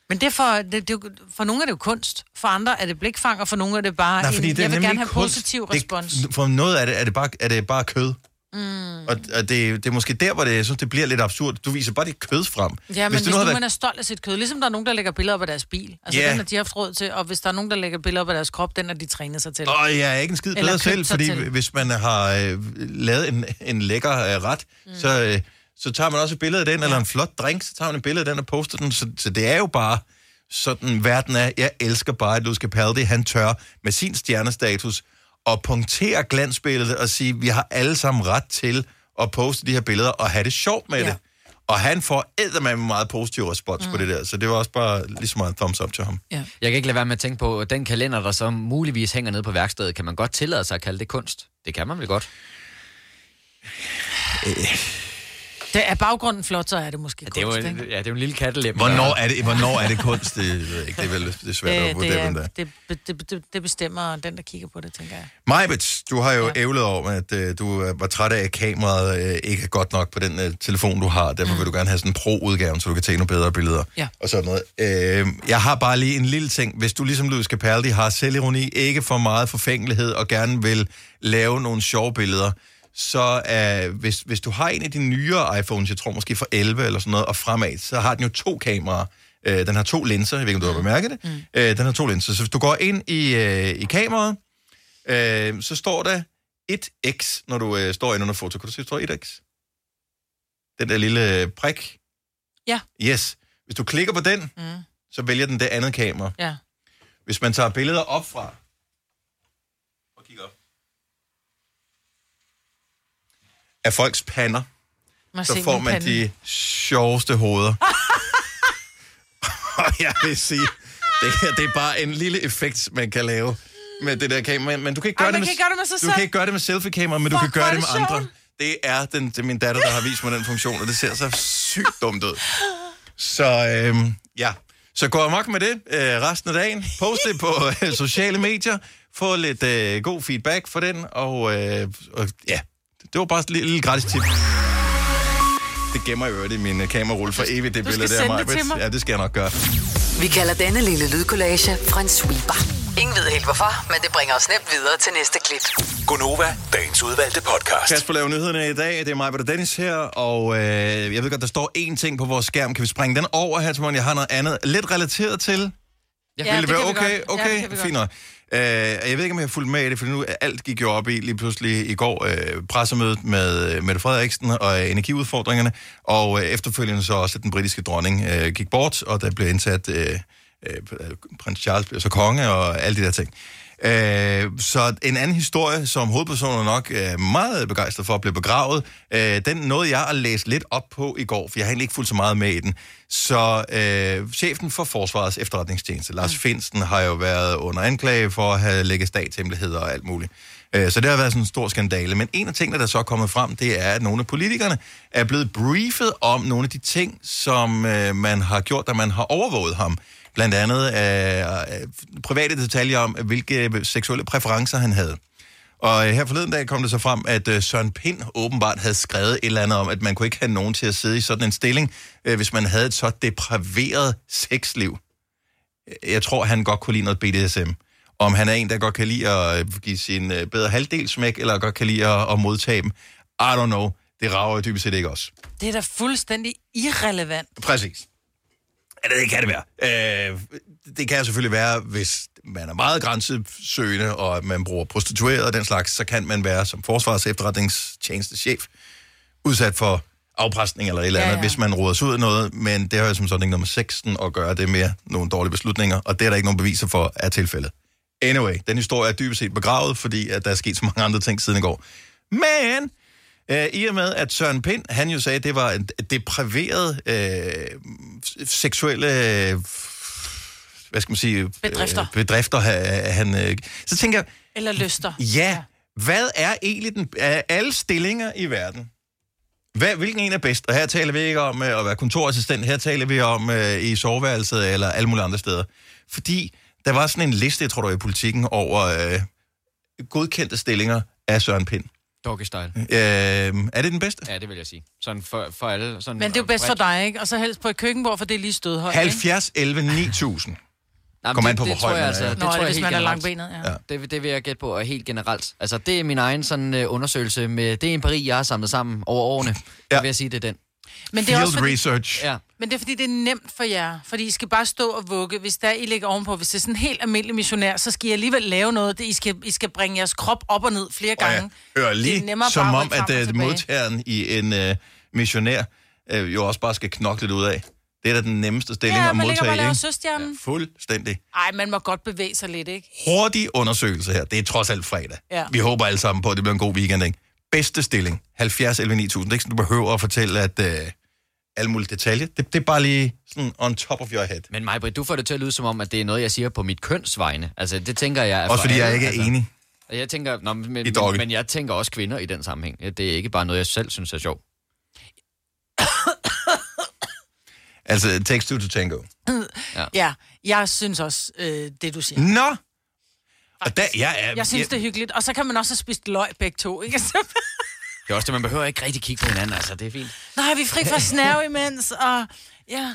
Men det er for, det, det, er for nogle er det jo kunst, for andre er det blikfang, og for nogle er det bare, Nej, en, fordi det er jeg vil gerne have kunst. positiv Det- respons. For noget af det er det bare, er det bare kød. Mm. Og, og det, det er måske der, hvor det, jeg synes, det bliver lidt absurd. Du viser bare dit kød frem. Ja, men hvis, hvis nu man er stolt af sit kød, ligesom der er nogen, der lægger billeder op af deres bil. Altså, yeah. den har de haft råd til, og hvis der er nogen, der lægger billeder op af deres krop, den har de trænet sig til. Og jeg er ikke en skid bedre selv, fordi til. hvis man har øh, lavet en, en lækker øh, ret, mm. så, øh, så tager man også et billede af den, ja. eller en flot drink, så tager man et billede af den og poster den. Så, så det er jo bare sådan, verden er. Jeg elsker bare, at Luz Capaldi, han tør med sin stjernestatus og punktere glansbilledet og sige, vi har alle sammen ret til at poste de her billeder og have det sjovt med ja. det. Og han får med meget positiv respons mm. på det der, så det var også bare lige så meget thumbs up til ham. Ja. Jeg kan ikke lade være med at tænke på, at den kalender, der så muligvis hænger nede på værkstedet, kan man godt tillade sig at kalde det kunst? Det kan man vel godt? Det er baggrunden flot, så er det måske Det er jo kunst, ikke? ja, det er jo en lille kattelem. Hvornår er det, hvornår er det kunst? Det, ved jeg ikke. det er vel det er svært at det, vurdere, det, er, det, det, det, det bestemmer den, der kigger på det, tænker jeg. Majbet, du har jo ja. ævlet over, at øh, du øh, var træt af, at kameraet øh, ikke er godt nok på den øh, telefon, du har. Derfor mm. vil du gerne have sådan en pro-udgave, så du kan tage nogle bedre billeder. Ja. Og sådan noget. Øh, jeg har bare lige en lille ting. Hvis du ligesom Louis Capaldi har selvironi, ikke for meget forfængelighed, og gerne vil lave nogle sjove billeder, så øh, hvis, hvis du har en af de nyere iPhones, jeg tror måske fra 11 eller sådan noget, og fremad, så har den jo to kameraer. Øh, den har to linser, jeg ved ikke, om du har bemærket det. Mm. Øh, den har to linser. Så hvis du går ind i, øh, i kameraet, øh, så står der 1x, når du øh, står inde under foto. Kan du se, der står 1x? Den der lille øh, prik. Ja. Yes. Hvis du klikker på den, Mm. så vælger den det andet kamera. Ja. Hvis man tager billeder op fra, og kigger op, af folks pander, så får man pande. de sjoveste hoveder. (laughs) og jeg vil sige, det her det er bare en lille effekt, man kan lave med det der kamera. Men du kan ikke Ej, gøre, man det, kan med, ikke gøre det med sig du selv. kan ikke gøre det med selfie-kamera, men du Fuck, kan gøre det med andre. Det er, den, det er min datter, der har vist mig den funktion, og det ser så sygt dumt ud. Så øhm, ja, så gå amok med det øh, resten af dagen. Post det på øh, sociale medier. Få lidt øh, god feedback for den, og, øh, og ja, det var bare et lille, lille gratis tip. Det gemmer jeg i min øh, kamerarulle for evigt, det Du skal billede der, sende det Maj-Brit. til mig. Ja, det skal jeg nok gøre. Vi kalder denne lille lydkollage en sweeper. Ingen ved helt hvorfor, men det bringer os nemt videre til næste klip. Gunova, dagens udvalgte podcast. Kasper laver nyhederne i dag. Det er mig, og Dennis her, og øh, jeg ved godt, der står én ting på vores skærm. Kan vi springe den over her, til morgen? Jeg har noget andet lidt relateret til. Ja, Vil det det være kan vi okay? godt. Ja, Okay, det kan vi fint nok. Øh, jeg ved ikke, om jeg har fulgt med i det, for nu alt gik jo op i lige pludselig i går øh, pressemødet med øh, Mette Frederiksen og øh, energiudfordringerne, og øh, efterfølgende så også, at den britiske dronning øh, gik bort, og der blev indsat øh, øh, prins Charles blev så konge og alle de der ting. Øh, så en anden historie, som hovedpersonen nok er meget begejstret for at blive begravet, øh, den nåede jeg at læse lidt op på i går, for jeg har egentlig ikke fulgt så meget med i den. Så øh, chefen for Forsvarets efterretningstjeneste, Lars Finsten, har jo været under anklage for at have lægget statshemmeligheder og alt muligt. Øh, Så det har været sådan en stor skandale. Men en af tingene, der så er kommet frem, det er, at nogle af politikerne er blevet briefet om nogle af de ting, som øh, man har gjort, da man har overvåget ham. Blandt andet øh, private detaljer om, hvilke seksuelle præferencer han havde. Og øh, her forleden dag kom det så frem, at øh, Søren Pind åbenbart havde skrevet et eller andet om, at man kunne ikke have nogen til at sidde i sådan en stilling, øh, hvis man havde et så depraveret sexliv. Jeg tror, han godt kunne lide noget BDSM. Om han er en, der godt kan lide at øh, give sin øh, bedre halvdel smæk, eller godt kan lide at, at modtage dem. I don't know. Det rager dybest set ikke også. Det er da fuldstændig irrelevant. Præcis. Ja, det kan det være. Øh, det kan selvfølgelig være, hvis man er meget grænsesøgende, og man bruger prostitueret og den slags, så kan man være som forsvars efterretningstjenestechef udsat for afpresning eller et eller andet, ja, ja. hvis man råder sig ud af noget, men det har jo som sådan ikke med sexen at gøre, det mere nogle dårlige beslutninger, og det er der ikke nogen beviser for, er tilfældet. Anyway, den historie er dybest set begravet, fordi at der er sket så mange andre ting siden i går. Men Øh, I og med, at Søren Pind, han jo sagde, at det var en depraveret øh, seksuelle, øh, hvad skal man sige? Bedrifter. Øh, bedrifter, ha- han, øh, så tænker jeg, Eller lyster. ja, hvad er egentlig den, af alle stillinger i verden? Hvad, hvilken en er bedst? Og her taler vi ikke om øh, at være kontorassistent, her taler vi om øh, i soveværelset eller alle mulige andre steder. Fordi der var sådan en liste, jeg tror, var i politikken, over øh, godkendte stillinger af Søren Pind. Doggy style. Øh, er det den bedste? Ja, det vil jeg sige. Sådan for, for alle. Sådan Men det er jo bedst for dig, ikke? Og så helst på et køkkenbord, for det er lige stødhøjt. 70, 11, 9000. Jamen, Kommer det, an på, det hvor tror høj jeg man altså, er. det Nå, tror er jeg hvis helt man er langbenet, ja. Ja. Det, det vil jeg gætte på, og helt generelt. Altså, det er min egen sådan, uh, undersøgelse med det empiri, jeg har samlet sammen over årene. Ja. vil jeg sige, det er den. Men det er også Field fordi, research. Ja. Men det er fordi, det er nemt for jer. Fordi I skal bare stå og vugge. Hvis der I ligger ovenpå, hvis det er sådan en helt almindelig missionær, så skal I alligevel lave noget. Det, I, skal, I skal bringe jeres krop op og ned flere Og gange. jeg hører Det er lige, nemmere som at om, at og uh, tilbage. modtageren i en uh, missionær uh, jo også bare skal knokle lidt ud af. Det er da den nemmeste stilling Ja, at modtage og ikke? søstjernen. Ja. Fuldstændig. Ej, man må godt bevæge sig lidt, ikke? Hurtig undersøgelse her. Det er trods alt fredag. Ja. Vi håber alle sammen på, at det bliver en god weekend, ikke? Bedste stilling. 70 11 9000. Det er ikke sådan, du behøver at fortælle, at uh, alle mulige detaljer. Det, det er bare lige sådan on top of your head. Men Majbrit, du får det til at lyde som om, at det er noget, jeg siger på mit kønsvegne. Altså, det tænker jeg... er Også for fordi jeg alle, ikke er altså. enig. Og Jeg tænker, nå, men, men, men jeg tænker også kvinder i den sammenhæng. Det er ikke bare noget, jeg selv synes er sjovt. (coughs) Altså, text two to tango. (coughs) Ja. Ja, jeg synes også, øh, det du siger. Nå! Og der, jeg er... Jeg synes, det er hyggeligt. Og så kan man også have spist løg begge to, ikke? (laughs) Det er også det, man behøver ikke rigtig kigge på hinanden. Altså, det er fint. Nej, vi er fri for snæv imens, og ja.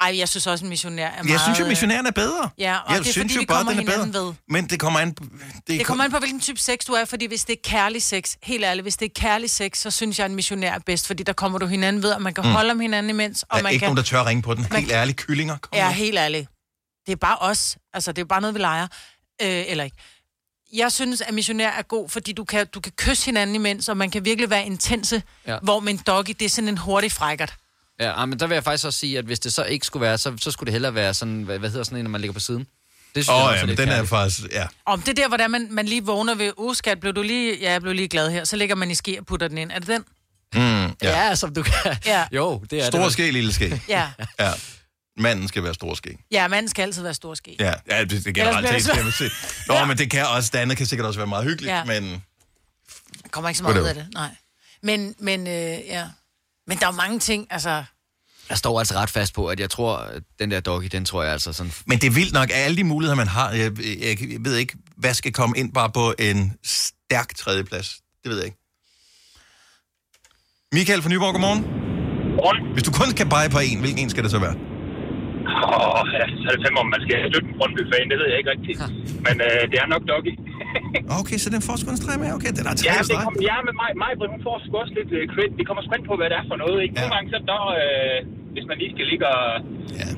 Ej, jeg synes også, en missionær er meget... Jeg synes jo, missionæren er bedre. Ja, og jeg det er synes fordi, jo vi bare, kommer den er hinanden bedre. ved. Men det kommer an... Det, Det kommer an på, hvilken type sex du er, fordi hvis det er kærlig sex, helt ærligt, hvis det er kærlig sex, så synes jeg, at en missionær er bedst, fordi der kommer du hinanden ved, og man kan Mm. holde om hinanden imens, og Der er man ikke kan... nogen, der tør ringe på den. man Helt ærligt, kyllinger. Kom Ja, helt ærligt. Det er bare os. Altså, det er bare noget, vi leger. Øh, eller ikke. Jeg synes, at missionær er god, fordi du kan, du kan kysse hinanden imens, og man kan virkelig være intense, Ja. hvor med en doggy, det er sådan en hurtig frækkert. Ja, ah, men der vil jeg faktisk også sige, at hvis det så ikke skulle være, så, så skulle det hellere være sådan, hvad, hvad hedder sådan en, når man ligger på siden? Det jeg oh, også ja, men den er kærligt. faktisk... Ja. Om det er der, hvordan man, man lige vågner ved, uh, skat, blev du lige, ja, jeg blev lige glad her, så lægger man i ske og putter den ind. Er det den? Mm, ja. Ja, som du kan. Ja. Jo, det er Stor det. ske, lille ske. Ja. Ja. Manden skal være stor ske. Ja, manden skal altid være stor ske. Ja, ja det, det er generelt set, kan man sige. Nå, men det kan også, det andet kan sikkert også være meget hyggeligt, Ja. men... Der kommer ikke så meget ud af det, nej. Men, men, øh, ja. Men der er jo mange ting, altså... Jeg står altså ret fast på, at jeg tror, at den der doggy, den tror jeg altså sådan... Men det er vildt nok, af alle de muligheder, man har. Jeg, jeg, jeg ved ikke, hvad skal komme ind bare på en stærk tredjeplads. Det ved jeg ikke. Michael fra Nyborg, godmorgen. Godmorgen. Hvis du kun kan pege på en, hvilken en skal det så være? Åh, ja, så er det fem om, man skal støtte en Brøndby-fan, det ved jeg ikke rigtigt. Men øh, det er nok Doggy. Okay, så den får sgu en streg med. Okay, den er tre Ja, det kom, ja, men mig, mig hun får sgu også lidt uh, credit. Det kommer spændt på, hvad det er for noget, ikke? Nogle gange så der, øh, hvis man lige skal ligge og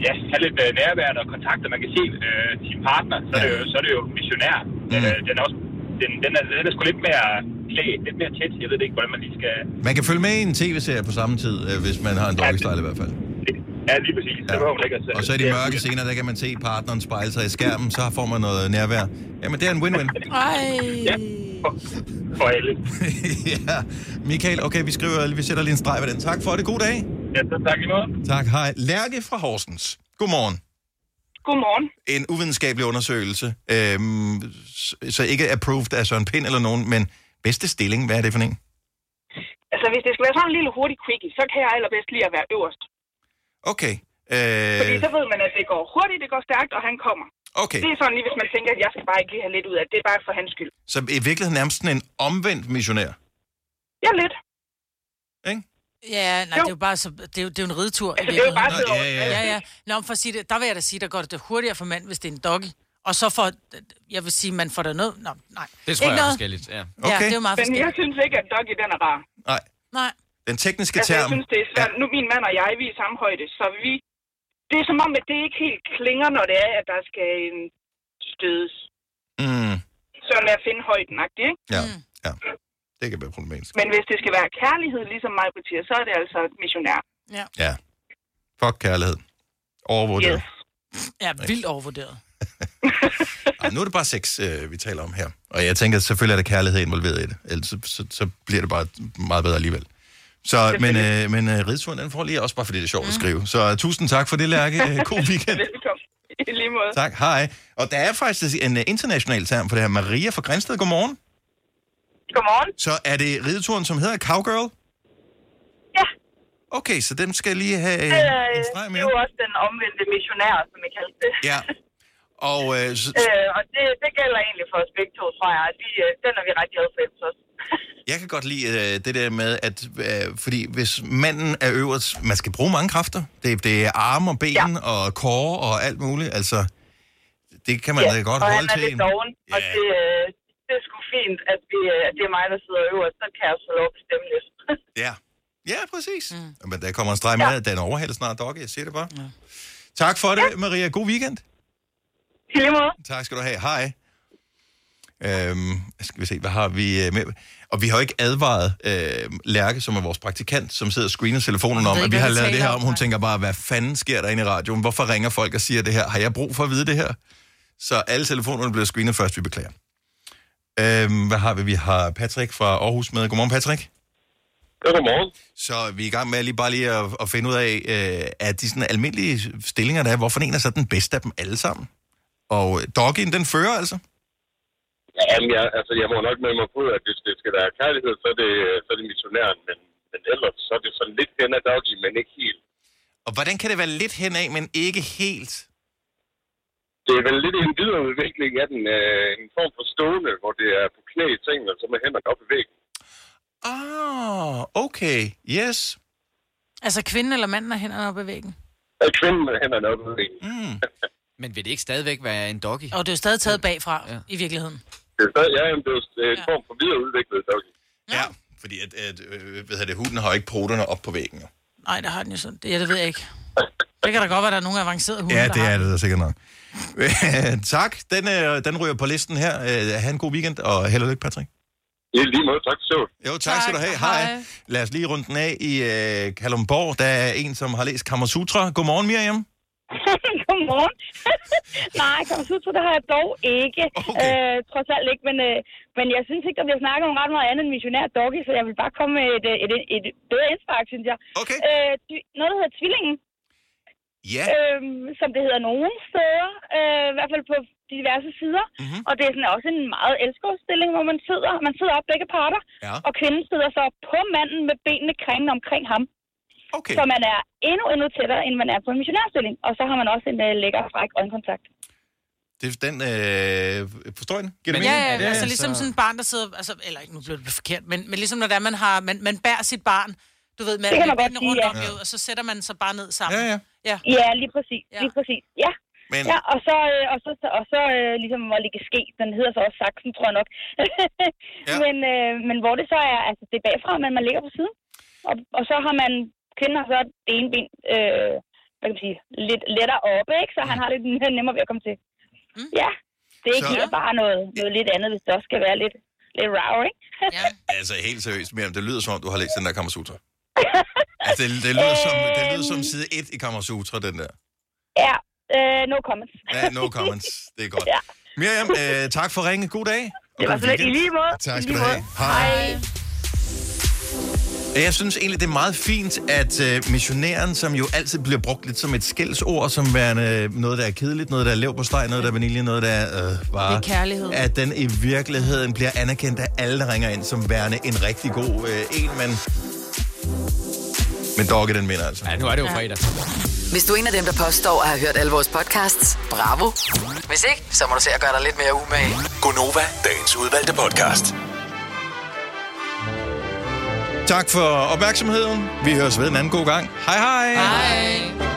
ja, have lidt øh, nærværende og kontakter. Man kan se øh, sin partner, så, ja. er det jo, så er det jo missionær. Mm. Øh, den er også den, den, er, den er sgu lidt mere klædt, lidt mere tæt. Jeg ved ikke, hvordan man lige skal... Man kan følge med i en tv-serie på samme tid, øh, hvis man har en doggy style i hvert fald. Ja, lige præcis. Ja. Så behøver man ikke at... Og så i de mørke scener, der kan man se partneren spejle sig i skærmen, så får man noget nærvær. Jamen, det er en win-win. Ej. Ja, for, for alle. (laughs) ja. Michael, okay, vi skriver, vi sætter lige en streg ved den. Tak for det. God dag. Ja, så tak i måde. Tak, hej. Lærke fra Horsens. Godmorgen. Godmorgen. En uvidenskabelig undersøgelse, øhm, så ikke approved af Søren Pind eller nogen, men bedste stilling, hvad er det for en? Altså, hvis det skal være sådan en lille hurtig quickie, så kan jeg allerbedst lide at være øverst. Okay. Fordi Øh, så ved man, at det går hurtigt, det går stærkt, og han kommer. okay, Det er sådan lige, hvis man tænker, at jeg skal bare ikke lige have lidt ud af det. Det er bare for hans skyld. så i virkeligheden nærmest sådan en omvendt missionær. Ja, lidt. Ja, nej, det er jo bare så, det er jo, det er jo en ridetur. Altså, det er jo bare sådan- ja, ja, ja. Nå, for at sige det, der vil jeg da sige, der går det hurtigere for mand, hvis det er en doggy. Og så får, jeg vil sige, man får der noget. Nå, nej. Det tror Ikke jeg er noget. forskelligt, ja. Ja, det er jo meget Men jeg synes ikke, at doggy, den er rar. Nej. Nej. Den tekniske Altså, jeg term. synes, det er svært. Nu min mand og jeg, vi er i samme højde, så vi... Det er som om, at det ikke helt klinger, når det er, at der skal en stødes. Mm, Sådan med at finde højden, ikke? ja, ja. Det kan være problematisk. Men hvis det skal være kærlighed, ligesom mig, Betia, så er det altså et missionær. Ja. Ja. Fuck kærlighed. Overvurderet. Yes. Ja, vildt overvurderet. (laughs) Ej, nu er det bare sex, øh, vi taler om her. Og jeg tænker, at selvfølgelig er der kærlighed involveret i det. Ellers så, så, så bliver det bare meget bedre alligevel. Så, men, øh, men øh, ridturen, den får lige også bare, fordi det er sjovt at skrive. Så uh, tusind tak for det, Lærke. Øh, God (laughs) weekend. Velkommen. I lige måde. Tak, hej. Og der er faktisk en uh, international term for det her. Maria fra Grænsted, godmorgen. Godmorgen. Så er det rideturen, som hedder Cowgirl? Ja. Okay, så den skal lige have Øh, øh, en streg det med. er jo også den omvendte missionær, som jeg kaldte det. Ja. (laughs) Og øh, så, Øh, og det, det gælder egentlig for os begge to, tror jeg. De, øh, den er vi ret glade for os. (laughs) Jeg kan godt lide øh, det der med, at øh, fordi hvis manden er øverst, man skal bruge mange kræfter. Det, det er arme og ben ja. og kår og alt muligt. Altså, det kan man da godt og holde han er til. lidt en- doven, og det, øh, det er sgu fint, at, vi, øh, at det er mig, der sidder øverst. Så kan jeg få lov at bestemme lidt. (laughs) Ja, ja præcis. Mm. Men der kommer en streg med, at den overhælder snart dog. Jeg siger det bare. Ja. Tak for det, Maria. God weekend. I lige måde. Tak skal du have. Hej. Øhm, skal vi se, hvad har vi øh, med? Og vi har jo ikke advaret øh, Lærke, som er vores praktikant, som sidder og screener telefonen om, ved at ikke, vi har lavet det her om. Hun tænker bare, hvad fanden sker der inde i radioen? Hvorfor ringer folk og siger det her? Har jeg brug for at vide det her? Så alle telefonerne bliver screenet først, vi beklager. Øhm, hvad har vi? Vi har Patrick fra Aarhus med. Godmorgen, Patrick. Ja, godmorgen. Så vi er i gang med lige bare lige at, at finde ud af, øh, at de sådan almindelige stillinger, der er, hvorfor en er så den bedste af dem alle sammen? Og øh, doggyen, den fører altså? Jamen, jeg, altså, jeg må nok med mig på, at hvis det skal være kærlighed, så er det, så er det missionæren. Men, men ellers, så er det sådan lidt hen ad doggy, men ikke helt. Og hvordan kan det være lidt henad, men ikke helt? Det er vel lidt en videreudvikling af den, øh, en form for stående, hvor det er på knæ i sengen, og så med hænderne op i væggen. Ah, okay. Yes. Altså kvinden eller manden har hænderne op i væggen. Og kvinden med hænderne op i væggen. Mm. (laughs) Men vil det ikke stadigvæk være en doggy? Og det er jo stadig taget bagfra, ja. i virkeligheden. Det er stadig, ja, jamen, det er jo en form for videreudviklet doggy. Ja, fordi at, at øh, hvad hedder det, hunden har ikke poterne op på væggen. jo. Nej, det har den jo sådan. Det, ja, det ved jeg ikke. Det kan da godt være, at der er nogle avancerede hunde, Ja, det er det da sikkert nok. (laughs) tak. Den, øh, den ryger på listen her. Øh, ha' en god weekend, og held og lykke, Patrick. I lige måde, tak så. Jo, tak, tak skal du have. Hej. Hej. Lad os lige runde den af i øh, Kalumborg. Der er en, som har læst Kamasutra. Godmorgen, Miriam. (laughs) Godmorgen. (laughs) Nej, Kamasutra, det har jeg dog ikke. Okay. Øh, trods alt ikke, men, øh, men jeg synes ikke, der bliver snakket om ret meget andet end missionær doggy, så jeg vil bare komme med et, et, et, et bedre indspark, synes jeg. Okay. Øh, noget, der hedder Tvillingen. Ja. Øhm, som det hedder nogle steder, øh, i hvert fald på diverse sider. Mm-hmm. Og det er sådan også en meget elskovsstilling, hvor man sidder. Man sidder op begge parter, ja. og kvinden sidder så på manden med benene kringende omkring ham. Okay. Så man er endnu, endnu tættere, end man er på en missionærstilling. Og så har man også en uh, lækker, fræk øjenkontakt. Det er den, øh, forstår den? Giver det Ja, mening? ja, altså ligesom sådan et barn, der sidder... Altså, eller ikke, nu blev det forkert, men, men ligesom når det er, man, har, man, man bærer sit barn, du ved, med, Det kan man godt benene sige, rundt ja. om, jo, og så sætter man sig bare ned sammen. Ja, ja. Ja, Ja, lige præcis. Ja. Lige præcis. Ja. Men- Ja, og så, øh, og så, og så øh, ligesom hvor ligge ske, den hedder så også saksen, tror jeg nok. ja. (laughs) men, øh, men hvor det så er, altså det er bagfra, men man ligger på siden. Og, og så har man, kvinden har så det ene ben øh, hvad kan man sige, lidt lettere oppe, ikke? Så han har lidt nemmere ved at komme til. Mm. Ja, det er ikke Så- bare noget, noget lidt andet, hvis det også skal være lidt, lidt raw, ikke? Ja. (laughs) Altså, helt seriøst, Miriam, det lyder som om, du har læst den der Kamasutra. altså, det, det, lyder som, det lyder som side 1 i Kamasutra, den der. Ja, øh, no comments. Ja, no comments. Det er godt. (laughs) Ja. Miriam, øh, tak for ringe. God dag. Det var så lidt i lige måde. Tak skal du have. måde. Hej. Jeg synes egentlig, det er meget fint, at øh, missionæren, som jo altid bliver brugt lidt som et skældsord, som værende noget, der er kedeligt, noget, der er lev på steg, noget, der er vanilje, noget, der er øh, bare... Det er kærlighed. At den i virkeligheden bliver anerkendt af alle, der ringer ind, som værende en rigtig god øh, en, men... Men Dogge, den vinder altså. Ja, nu er det jo fredag. Hvis du er en af dem, der påstår at have hørt alle vores podcasts, bravo. Hvis ikke, så må du se at gøre dig lidt mere umage. Gonova, dagens udvalgte podcast. Tak for opmærksomheden. Vi høres ved en anden god gang. Hej hej. Hej.